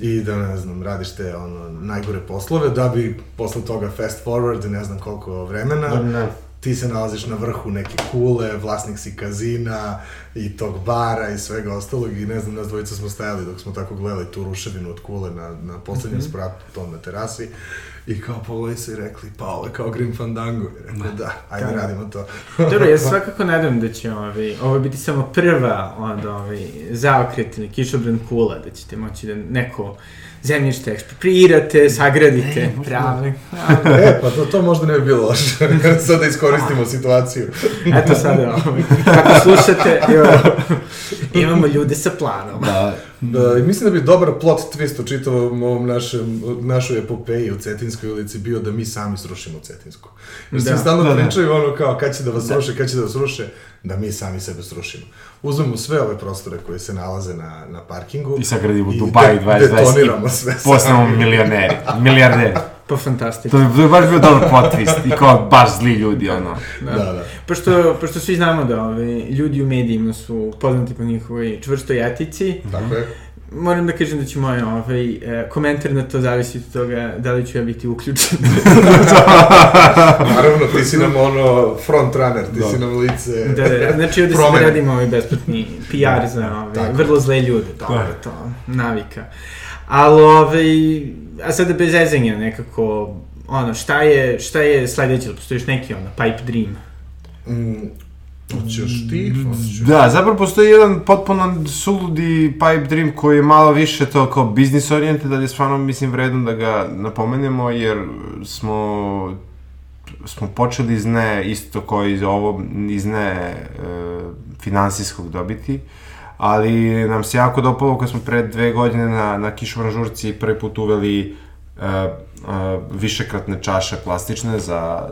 i da ne znam, radiš te ono, najgore poslove da bi posle toga fast forward ne znam koliko vremena Da, ne. Ti se nalaziš na vrhu neke kule, vlasnik si kazina i tog bara i svega ostalog i ne znam, nas dvojica smo stajali dok smo tako gledali tu ruševinu od kule na, na poslednjem Mhm. spratu tom na terasi i kao pogledali se i rekli, pa ovo je kao Grim Fandango. I rekao, da, ajde Da. radimo to. Dobro, ja svakako nadam da će ovi, ovo biti samo prva od ovi, zaokret ili kišobran kula, da ćete moći da neko zemljište ekspropriirate, sagradite, prave. e, pa to, to možda ne bi bilo loše. Sad da iskoristimo situaciju. Eto sada, ovaj, kako slušate, imamo ljude sa planom. Da, Da, i mislim da bi dobar plot twist u čitavom ovom našem, našoj epopeji u Cetinskoj ulici bio da mi sami srušimo Cetinsku. Jer Da. stalno Da, da. pričaju ono kao kad će da vas sruše, kad će da vas sruše, da mi sami sebe srušimo. Uzmemo sve ove prostore koje se nalaze na, na parkingu I sagradimo Dubai de- 2020 detoniramo sve postanemo milioneri, milijarderi. Pa fantastično. To bi baš bio dobar plot twist i kao baš zli ljudi, ono. Da, da. Pošto, pošto svi znamo da ove, ljudi u medijima su poznati po njihovoj čvrstoj etici, Tako je. moram da kažem da će moj ovaj, e, komentar na to zavisiti od toga da li ću ja biti uključen. Naravno, ti si nam ono front runner, ti Da. si nam lice. da, da, znači ovde se radimo ovaj besplatni PR za ove, Tako. vrlo zle ljude, dobro, Da. to, navika. Ali, ovaj, a sada bez zezanja nekako, ono, šta je, šta je sledeće, ili postoji još neki, ono, pipe dream? Mm, hoćeš ti? Hoćeš. Da, zapravo postoji jedan potpuno suludi pipe dream koji je malo više to kao business oriented, ali je stvarno mislim vredno da ga napomenemo jer smo smo počeli iz ne isto kao iz ovo, iz ne e, finansijskog dobiti, ali nam se jako dopalo kad smo pre dve godine na, na žurci prvi put uveli e, e, višekratne čaše plastične za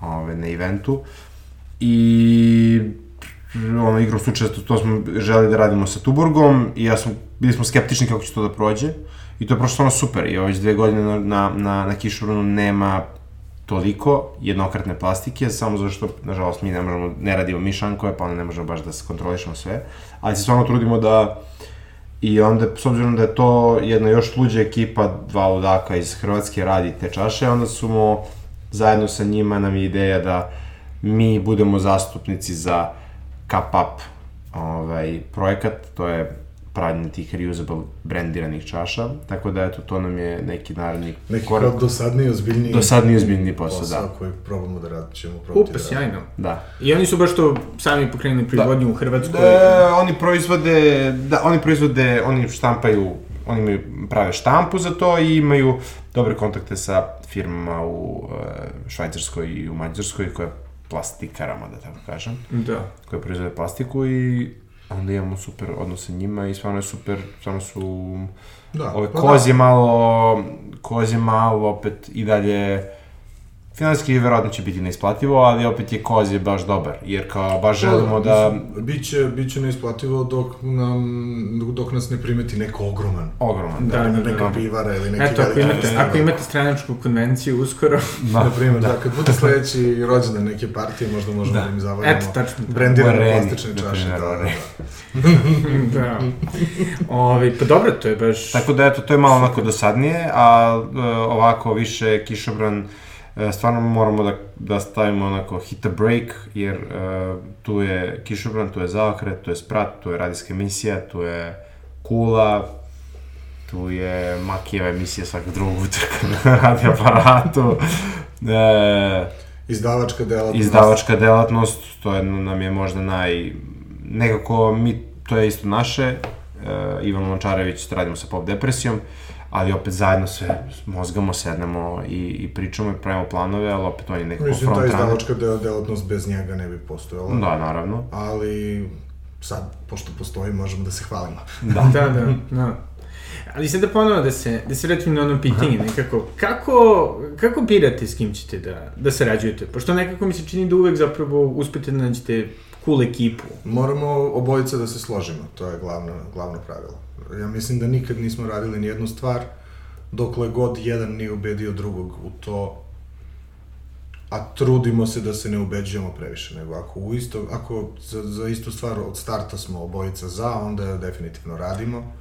ove, na eventu. I ono, igrom slučaja, to, to smo želi da radimo sa Tuborgom i ja sam, bili smo skeptični kako će to da prođe. I to je prošlo ono super. I već dve godine na, na, na, na nema toliko jednokratne plastike, samo zato što, nažalost, mi ne možemo, ne radimo mišankove, pa onda ne možemo baš da se kontrolišemo sve, ali se stvarno trudimo da I onda, s obzirom da je to jedna još luđa ekipa, dva ludaka iz Hrvatske radi te čaše, onda smo zajedno sa njima nam je ideja da mi budemo zastupnici za Cup Up ovaj, projekat, to je pravljenje tih reusable brandiranih čaša, tako da eto, to nam je neki naredni Neki korak. kao dosadniji, ozbiljniji... Dosadniji, ozbiljniji posao, posao da. koji probamo da radimo, ćemo probati Upa, da sjajno. Da. I oni su baš to sami pokrenuli proizvodnju u Hrvatskoj. Da, oni proizvode, da, oni proizvode, oni štampaju, oni imaju, prave štampu za to i imaju dobre kontakte sa firmama u e, Švajcarskoj i u Mađarskoj koje plastikarama, da tako kažem, Da. koje proizvode plastiku i onda imamo super odnos sa njima i stvarno je super, stvarno su Da, ove pa koz je malo, koz je malo opet i dalje Finansijski verovatno će biti neisplativo, ali opet je koz je baš dobar, jer kao baš želimo da... Biće, biće neisplativo dok, nam, dok nas ne primeti neko ogroman. Ogroman, Da, da, da. Neka pivara ili neki Eto, ako imate, festival. ako imate stranačku konvenciju uskoro, Na primjer, da. kad bude sledeći rođendan neke partije, možda možemo da, Da. im zavadimo eto, tačno. brendirane U areni, plastične čaše. Da, da, da. da. Ovi, pa dobro, to je baš... Tako da, eto, to je malo onako dosadnije, a e, ovako više kišobran, stvarno moramo da, da stavimo onako hit a break, jer e, tu je kišobran, tu je zaokret, tu je sprat, tu je radijska emisija, tu je kula, tu je Makijeva emisija svakog drugog utorka na radi aparatu, e, Izdavačka delatnost. izdavačka delatnost, to je, nam je možda naj... Nekako mi, to je isto naše, e, Ivan Lončarević, radimo sa pop depresijom, ali opet zajedno se mozgamo, sednemo i, i pričamo i pravimo planove, ali opet on je nekako Mislim, ta front runner. izdavačka del, delatnost bez njega ne bi postojala. Da, naravno. Ali sad, pošto postoji, možemo da se hvalimo. Da, da, da. da. Ali sad da ponovo da se, da se vratim na ono pitanje nekako, kako, kako birate s kim ćete da, da sarađujete? Pošto nekako mi se čini da uvek zapravo uspete da nađete cool ekipu. Moramo obojica da se složimo, to je glavno, glavno pravilo. Ja mislim da nikad nismo radili ni jednu stvar, dokle god jedan nije ubedio drugog u to, a trudimo se da se ne ubeđujemo previše, nego ako, u isto, ako za, za istu stvar od starta smo obojica za, onda definitivno radimo.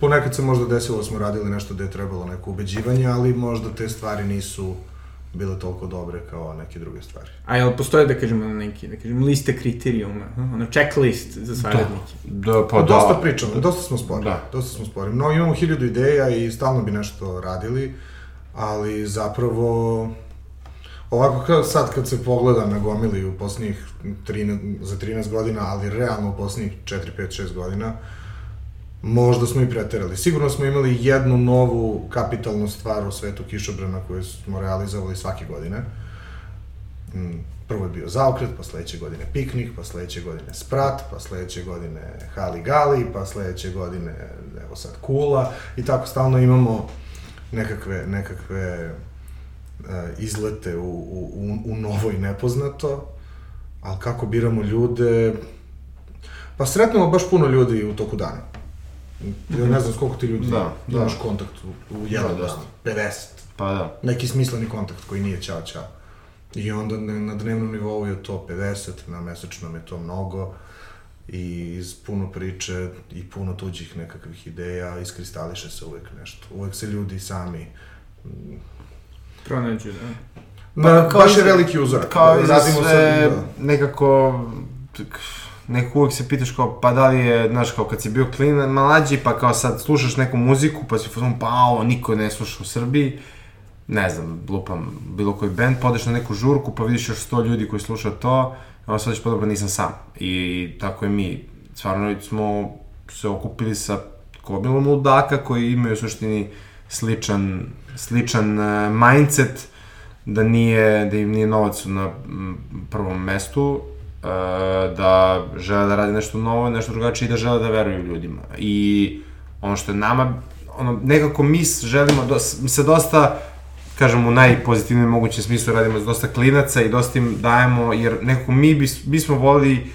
Ponekad se možda desilo da smo radili nešto gde je trebalo neko ubeđivanje, ali možda te stvari nisu bile toliko dobre kao neke druge stvari. A jel postoje, da kažemo, neki, da kažemo, liste kriterijuma, ono, checklist za saradnike? Da, pa Pa da. dosta pričamo, dosta smo spori. Da. Dosta smo spori. No, imamo hiljadu ideja i stalno bi nešto radili, ali zapravo ovako kao sad kad se pogleda na gomili u poslednjih 13, za 13 godina, ali realno u poslednjih 4, 5, 6 godina, možda smo i preterali. Sigurno smo imali jednu novu kapitalnu stvar u svetu kišobrana koju smo realizovali svake godine. Mm, Prvo je bio zaokret, pa sledeće godine piknik, pa sledeće godine sprat, pa sledeće godine hali gali, pa sledeće godine, evo sad kula, i tako stalno imamo nekakve, nekakve uh, izlete u, u, u, u novo i nepoznato, ali kako biramo ljude, pa sretnemo baš puno ljudi u toku dana. Ja ne znam koliko ti ljudi Da, da. imaš kontakt u, u jedan Da, da. dan, 50 Pa da. neki smisleni kontakt koji nije ćao ćao. I onda na, dnevnom nivou je to 50, na mesečnom je to mnogo i iz puno priče i puno tuđih nekakvih ideja iskristališe se uvek nešto. Uvek se ljudi sami Pronađu, da. Pa, kao baš je veliki uzorak. Kao i za sve, sad, nekako, nekako uvek se pitaš kao, pa da li je, znaš, kao kad si bio klin, mlađi, pa kao sad slušaš neku muziku, pa si u fazonu, pa ovo, niko ne sluša u Srbiji, ne znam, lupam bilo koji band, pa odeš na neku žurku, pa vidiš još sto ljudi koji sluša to, a onda ćeš pa dobro, nisam sam. I tako je mi, stvarno smo se okupili sa gomilom ludaka koji imaju u suštini sličan, sličan uh, mindset, da nije, da im nije novac na prvom mestu, e, da žele da rade nešto novo, nešto drugačije i da žele da veruju ljudima. I ono što je nama, ono, nekako mi želimo, dos, mi se dosta, kažem u najpozitivnijem mogućem smislu radimo dosta klinaca i dosta im dajemo, jer nekako mi bis, bismo volili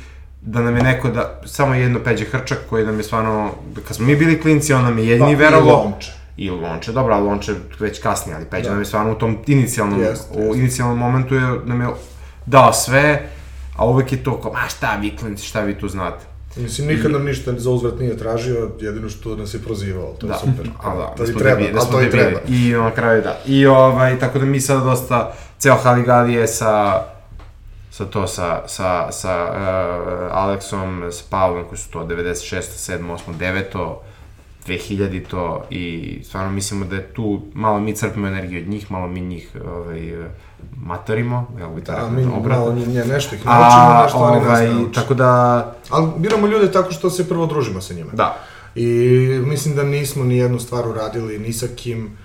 da nam je neko da, samo jedno peđe hrčak koji nam je stvarno, kad smo mi bili klinci, on nam je jedini verovao. Lonče. I Lonče, dobro, ali Lonče već kasnije, ali Peđa nam je stvarno u tom inicijalnom, Jeste, u jeste. inicijalnom momentu je, nam je dao sve, a uvek je to kao, ma šta vi klinci, šta vi tu znate. Mislim, nikad nam ništa za uzvrat nije tražio, jedino što nas je prozivao, to je Da, super. a da, to da smo treba, debili, da to i treba. I na kraju da. I ovaj, tako da mi sada dosta, ceo Haligali je sa, sa to, sa, sa, sa uh, Aleksom, sa Pavlom, koji su to 96, 7, 8, 9, 2000 to i stvarno mislimo da je tu malo mi crpimo energiju od njih, malo mi njih ovaj, matarimo, evo bi Da, tako mi obratno. malo nje, nešto ih naučimo, nešto oni nas ovaj, nauče. tako da, Ali biramo ljude tako što se prvo družimo sa njima. da, I mislim da nismo ni jednu stvar uradili ni sa kim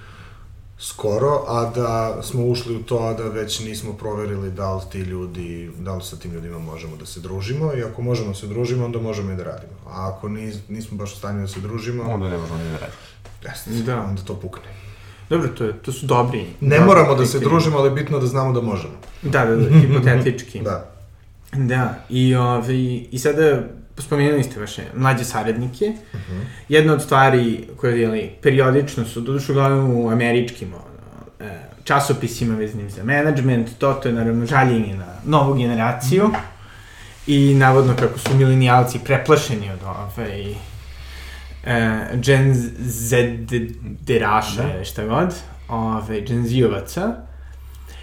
skoro, a da smo ušli u to, a da već nismo proverili da li ti ljudi, da li sa tim ljudima možemo da se družimo i ako možemo da se družimo, onda možemo i da radimo. A ako nis, nismo baš u stanju da se družimo, onda ne možemo ni da radimo. jeste, Da. onda to pukne. Dobro, to, je, to su dobri. Ne dobri moramo da se družimo, ali je bitno da znamo da možemo. Da, da, da, hipotetički. Da. Da, i, ovaj, i sada spomenuli ste vaše mlađe saradnike. Jedna od stvari koje jeli, periodično su, doduše uglavnom u američkim ono, e, časopisima veznim za management, to, to je naravno žaljenje na novu generaciju i navodno kako su milenijalci preplašeni od ovaj, e, Gen Z deraše, da. šta god, ove, Gen Z-ovaca.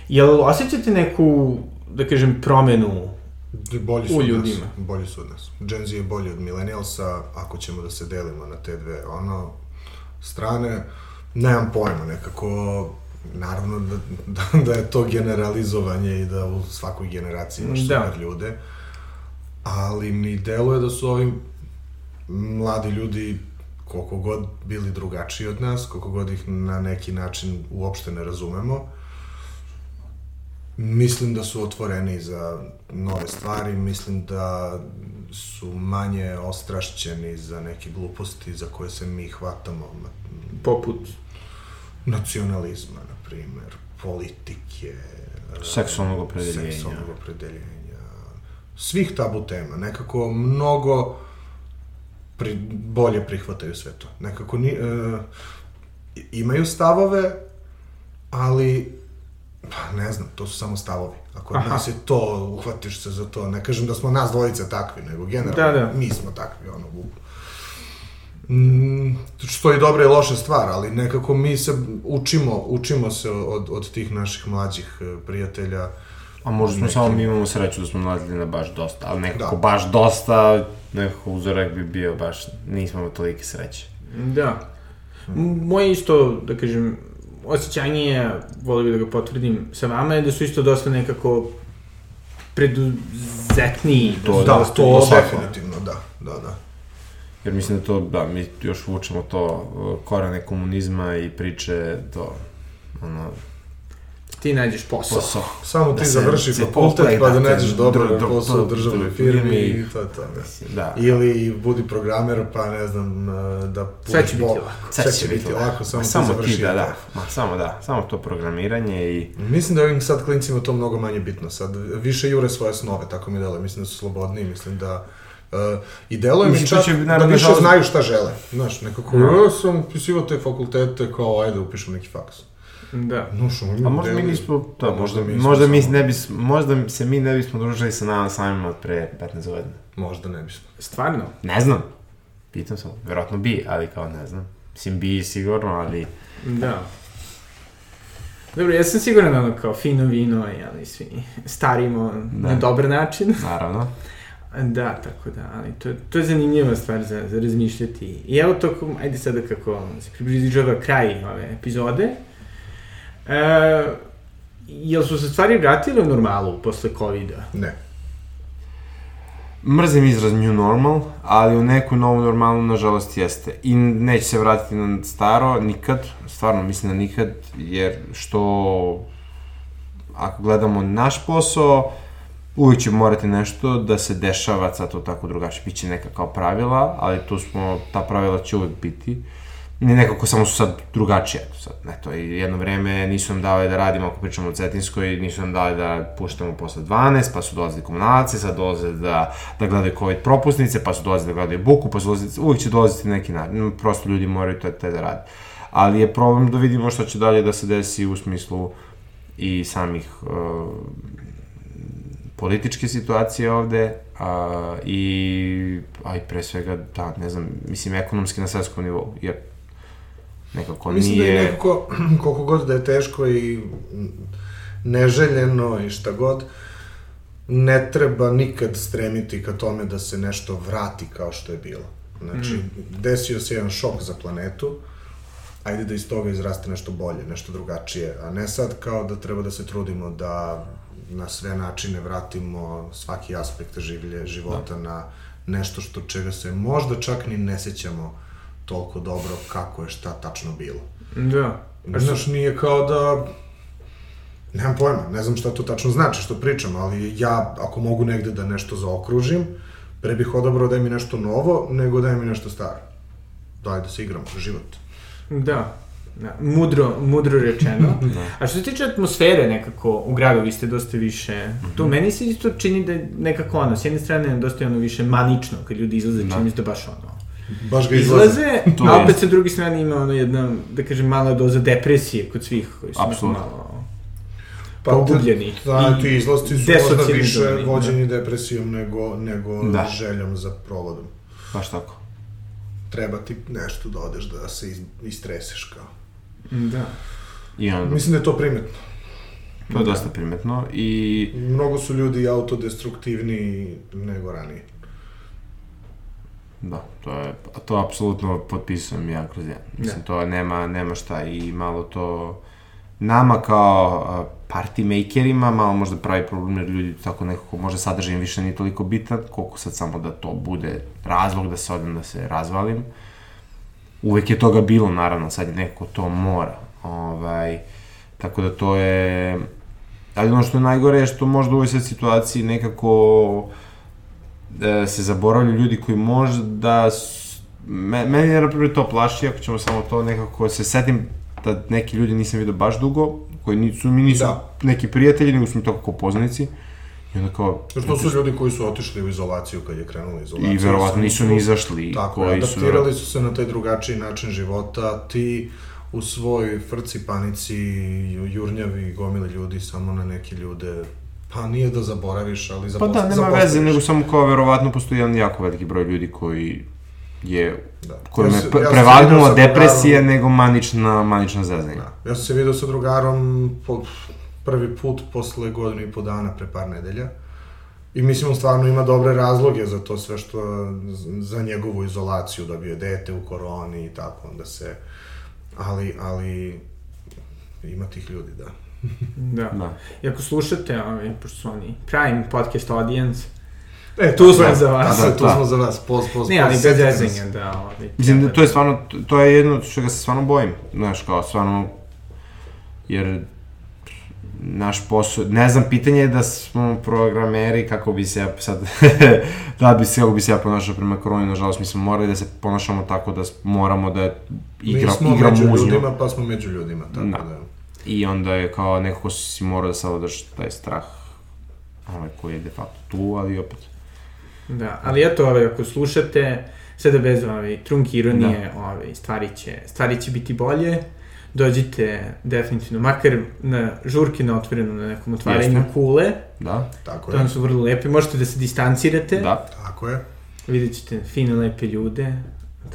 Jel osjećate neku, da kažem, promenu Bolji su U ljudima. nas. Bolji su od nas. Gen Z je bolji od millennialsa, ako ćemo da se delimo na te dve ono, strane. Nemam pojma, nekako, naravno da, da, da je to generalizovanje i da u svakoj generaciji imaš Da. super ljude, ali mi deluje da su ovi mladi ljudi koliko god bili drugačiji od nas, koliko god ih na neki način uopšte ne razumemo, Mislim da su otvoreni za nove stvari, mislim da su manje ostrašćeni za neke gluposti za koje se mi hvatamo, poput nacionalizma, na primer, politike, Seksualnog opredeljenja. seksualnog opredeljenja, svih tabu tema, nekako mnogo pri, bolje prihvataju sve to. Nekako ni, e, imaju stavove, ali pa ne znam, to su samo stavovi. Ako od nas je to, uhvatiš se za to. Ne kažem da smo nas dvojice takvi, nego generalno Da, da. mi smo takvi, ono, u, Mm, što je dobra i loša stvar, ali nekako mi se učimo, učimo se od, od tih naših mlađih e, prijatelja. A možda smo Neki- samo mi imamo sreću da smo nalazili na baš dosta, ali nekako Da. baš dosta, nekako uzorak bi bio baš, nismo imali tolike sreće. Da. Moje isto, da kažem, osjećanje je, volio bih da ga potvrdim sa vama, je da su isto dosta nekako preduzetniji. To- Da, dosta to više- definitivno, da, da, da. Jer mislim da to, da, mi još vučemo to uh, korane komunizma i priče do, ono, Ti nađeš posao. posao. Samo ti Da se- završi se fakultet pa da da, nađeš dobro dr- dr- posao u dr- državnoj dr- firmi i to je to. Da. Mislim, Da. Ili budi programer pa ne znam da Sve će biti lako. Sve će biti lako, samo, Ma, ti samo završi. ti, da, da, ma, samo da, samo to programiranje i Mislim da ovim sad klincima to mnogo manje bitno. Sad više jure svoje snove, tako mi deluje. Mislim da su slobodniji, mislim da... Uh, I deluje mi čak će, da naravno, više nažalost- znaju šta žele. Znaš, nekako, Da. ja sam upisivao te fakultete kao, ajde, upišem neki faks. Da. No, što A možda mi nismo, da, Pa možda, možda mi, možda mi ne bis, možda se mi ne bismo družili sa nama samima od pre 15 godina. Možda ne bismo. Stvarno? Ne znam. Pitam se, verovatno bi, ali kao ne znam. Mislim, bi sigurno, ali... Da. Dobro, ja sam siguran da ono kao fino vino, i, ali svi starimo Da. na dobar način. Naravno. Da, tako da, ali to, to je zanimljiva stvar za, za razmišljati. I evo tokom, ajde sada kako se približava kraj ove epizode, e, jel su se stvari vratile u normalu posle COVID-a? Ne. Mrzim izraz new normal, ali u neku novu normalnu, nažalost, jeste. I neće se vratiti na staro, nikad, stvarno mislim da nikad, jer što, ako gledamo naš posao, uvijek će morati nešto da se dešava, sad to tako drugačije, bit će neka kao pravila, ali tu smo, ta pravila će uvijek biti. Ne nekako samo su sad drugačije, eto sad, eto, jedno vreme nisu nam dali da radimo, ako pričamo o Cetinskoj, nisu nam dali da puštamo posle 12, pa su dolazili komunalci, sad dolaze da, da gledaju COVID propusnice, pa su dolazili da gledaju buku, pa su dolazili, uvijek će dolaziti neki način, prosto ljudi moraju to te da rade. Ali je problem da vidimo šta će dalje da se desi u smislu i samih uh, političke situacije ovde, a, i, a i pre svega, da, ne znam, mislim, ekonomski na svetskom nivou, jer nekako Mislim nije... da je nekako, koliko god da je teško i mm, neželjeno i šta god, ne treba nikad stremiti ka tome da se nešto vrati kao što je bilo. Znači, desio se jedan šok za planetu, ajde da iz toga izraste nešto bolje, nešto drugačije, a ne sad kao da treba da se trudimo da na sve načine vratimo svaki aspekt življe, života na nešto što čega se možda čak ni ne sećamo toliko dobro kako je šta tačno bilo. Da. Znaš, nije kao da... Nemam pojma, ne znam šta to tačno znači što pričam, ali ja, ako mogu negde da nešto zaokružim, pre bih odabrao daj mi nešto novo, nego daj mi nešto staro. Daj da se igramo, život. Da. Da, mudro, mudro rečeno. A što se tiče atmosfere nekako u gradu, vi ste dosta više... To meni se isto čini da je nekako ono, s jedne strane dosta je ono više manično, kad ljudi izlaze, čini mi se da baš ono... Baš ga izlaze. Izlaze, To a opet sa druge strane ima ono jedna, da kažem, mala doza depresije kod svih koji su onako Apsolutno. malo Pa, pogubljeni. Da, I ti izlasci su možda više desocializovani, vođeni depresijom nego, nego Da. željom za provodom. Baš tako. Treba ti nešto da odeš da se iz, istreseš kao. Da. I onda, Mislim da je to primetno. to je dosta primetno i Mnogo su ljudi autodestruktivniji nego ranije. Da, to je, to apsolutno potpisujem ja kroz jedan. Mislim, Da. to nema, nema šta i malo to nama kao party makerima malo možda pravi problem jer ljudi tako nekako možda sadržaj im više nije toliko bitan, koliko sad samo da to bude razlog da se odem da se razvalim. Uvek je toga bilo, naravno, sad je nekako to mora. Ovaj, tako da to je... Ali ono što je najgore je što možda u ovoj sad situaciji nekako e, se zaboravljaju ljudi koji možda... s- Me, meni je na primjer to plaši, ako ćemo samo to nekako se setim da neki ljudi nisam vidio baš dugo, koji nisu, mi nisu Da. neki prijatelji, nego su mi to kako poznanici. I onda kao... Jer to su ljudi koji su otišli u izolaciju kad je krenula izolacija. I verovatno nisu ni izašli. Tako, koji adaptirali su se na taj drugačiji način života. Ti u svoj frci, panici, jurnjavi, gomile ljudi samo na neke ljude Pa nije da zaboraviš, ali Pa da, nema veze, nego samo kao verovatno postoji jedan jako veliki broj ljudi koji je da. kojima ja je ja depresija drugarom, nego manična, manična zezanja. Da. Ja sam se vidio sa drugarom po, prvi put posle godinu i po dana pre par nedelja. I mislim, on stvarno ima dobre razloge za to sve što, za njegovu izolaciju, da je dete u koroni i tako, onda se, ali, ali, ima tih ljudi, da. Da. da. I ako slušate, ovaj, pošto su oni Prime Podcast Audience, E, tu smo da, za vas. Da, da, tu da. smo za vas, poz, poz, Ne, ali bez jezanja, da. Ovaj, Mislim, da, to je stvarno, to je jedno što ga se stvarno bojim, znaš, kao stvarno, jer naš posao, ne znam, pitanje je da smo programeri, kako bi se ja sad, da bi se, kako bi se ja ponašao prema koroni, nažalost, mi smo morali da se ponašamo tako da moramo da igra, mi smo igramo među ljudima, pa smo među ljudima, tako da. da. I onda je kao nekako si morao da savladaš taj strah, ovaj, koji je de facto tu, ali opet. Da, ali eto, ovaj, ako slušate, sada bez ovaj, trunke ironije, da. ovaj, stvari, će, stvari će biti bolje, dođite definitivno, makar na žurke na otvoreno na nekom otvaranju Jeste. kule. Da, tako je. To su vrlo lepe, možete da se distancirate. Da. Tako je. Vidjet ćete fine, lepe ljude.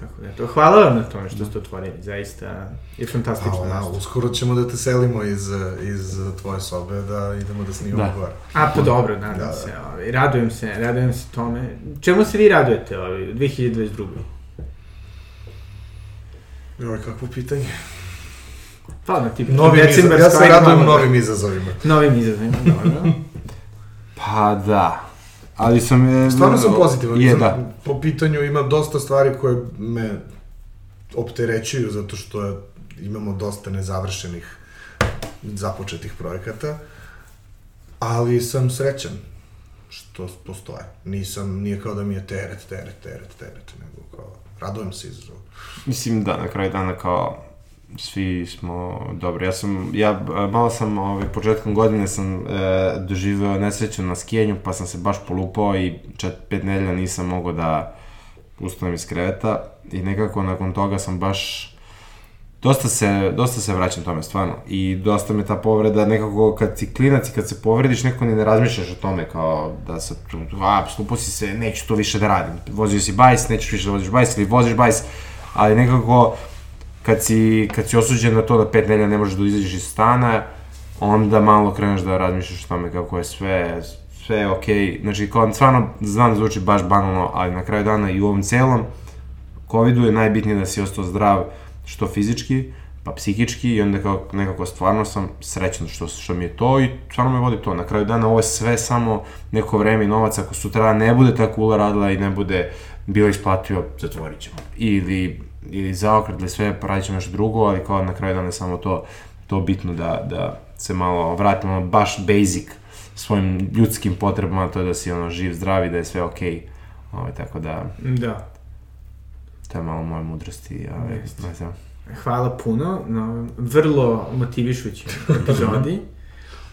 Tako da, to. Hvala vam na tome što ste otvorili, zaista je fantastično. Hvala, da, uskoro ćemo da te selimo iz, iz tvoje sobe, da idemo da snimamo da. gore. A, pa dobro, nadam da, da. se, ovaj, radujem se, radujem se tome. Čemu se vi radujete ovaj, 2022. Joj, kakvo pitanje. Pa, na tipu, novim decembar, ja se radujem novim izazovima. Novim izazovima, dobro. pa da, Ali sam... E, Stvarno sam pozitivan. Je, da. Po pitanju ima dosta stvari koje me opterećuju zato što je, imamo dosta nezavršenih započetih projekata, ali sam srećan što postoje. Nisam, nije kao da mi je teret, teret, teret, teret, nego kao, radujem se izazovu. Mislim da na kraju dana kao svi smo dobri. Ja sam, ja malo sam, ovaj, početkom godine sam e, doživeo nesreću na skijenju, pa sam se baš polupao i čet, pet nedelja nisam mogao da ustanem iz kreveta i nekako nakon toga sam baš dosta se, dosta se vraćam tome, stvarno. I dosta me ta povreda, nekako kad si klinac i kad se povrediš, nekako ne razmišljaš o tome, kao da se, a, slupo si se, neću to više da radim. Vozio si bajs, nećeš više da voziš bajs, ili voziš bajs, ali nekako kad si, kad si osuđen na to da pet nedelja ne možeš da izađeš iz stana, onda malo kreneš da razmišljaš o tome kako je sve, sve je okej. Okay. Znači, kao, stvarno, znam da zvuči baš banalno, ali na kraju dana i u ovom celom COVID-u je najbitnije da si ostao zdrav, što fizički, pa psihički i onda kao nekako stvarno sam srećan što, što mi je to i stvarno me vodi to. Na kraju dana ovo je sve samo neko vreme i novac, ako sutra ne bude ta kula radila i ne bude bilo isplatio, zatvorit ćemo. Ili ili zaokret ili sve, radit ćemo nešto drugo, ali kao na kraju dana je samo to, to bitno da, da se malo vratimo baš basic svojim ljudskim potrebama, to je da si ono živ, zdrav i da je sve okej. Okay. Ovaj, tako da... Da. To je malo moje mudrosti. Ovaj, ne znam. Hvala puno na vrlo motivišućoj epizodi.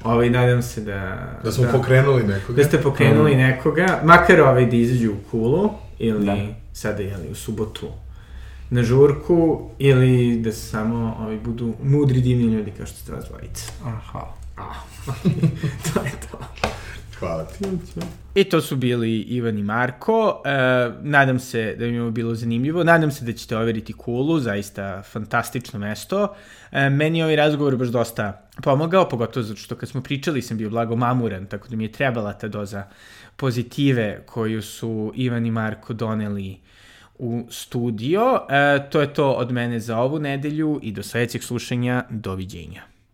Ovaj, nadam se da... Da smo da, pokrenuli nekoga. Da ste pokrenuli mm. nekoga, makar ovaj da izađu u kulu, ili da. sada, jeli, u subotu na žurku ili da se samo ovaj, budu mudri divni ljudi kao što ste vas dvojica. A, hvala. A, to je to. Hvala ti. I to su bili Ivan i Marko. E, nadam se da im je bilo zanimljivo. Nadam se da ćete overiti Kulu, zaista fantastično mesto. E, meni je ovaj razgovor baš dosta pomogao, pogotovo zato što kad smo pričali sam bio blago mamuran, tako da mi je trebala ta doza pozitive koju su Ivan i Marko doneli u studio. E, to je to od mene za ovu nedelju i do sledećeg slušanja. Doviđenja.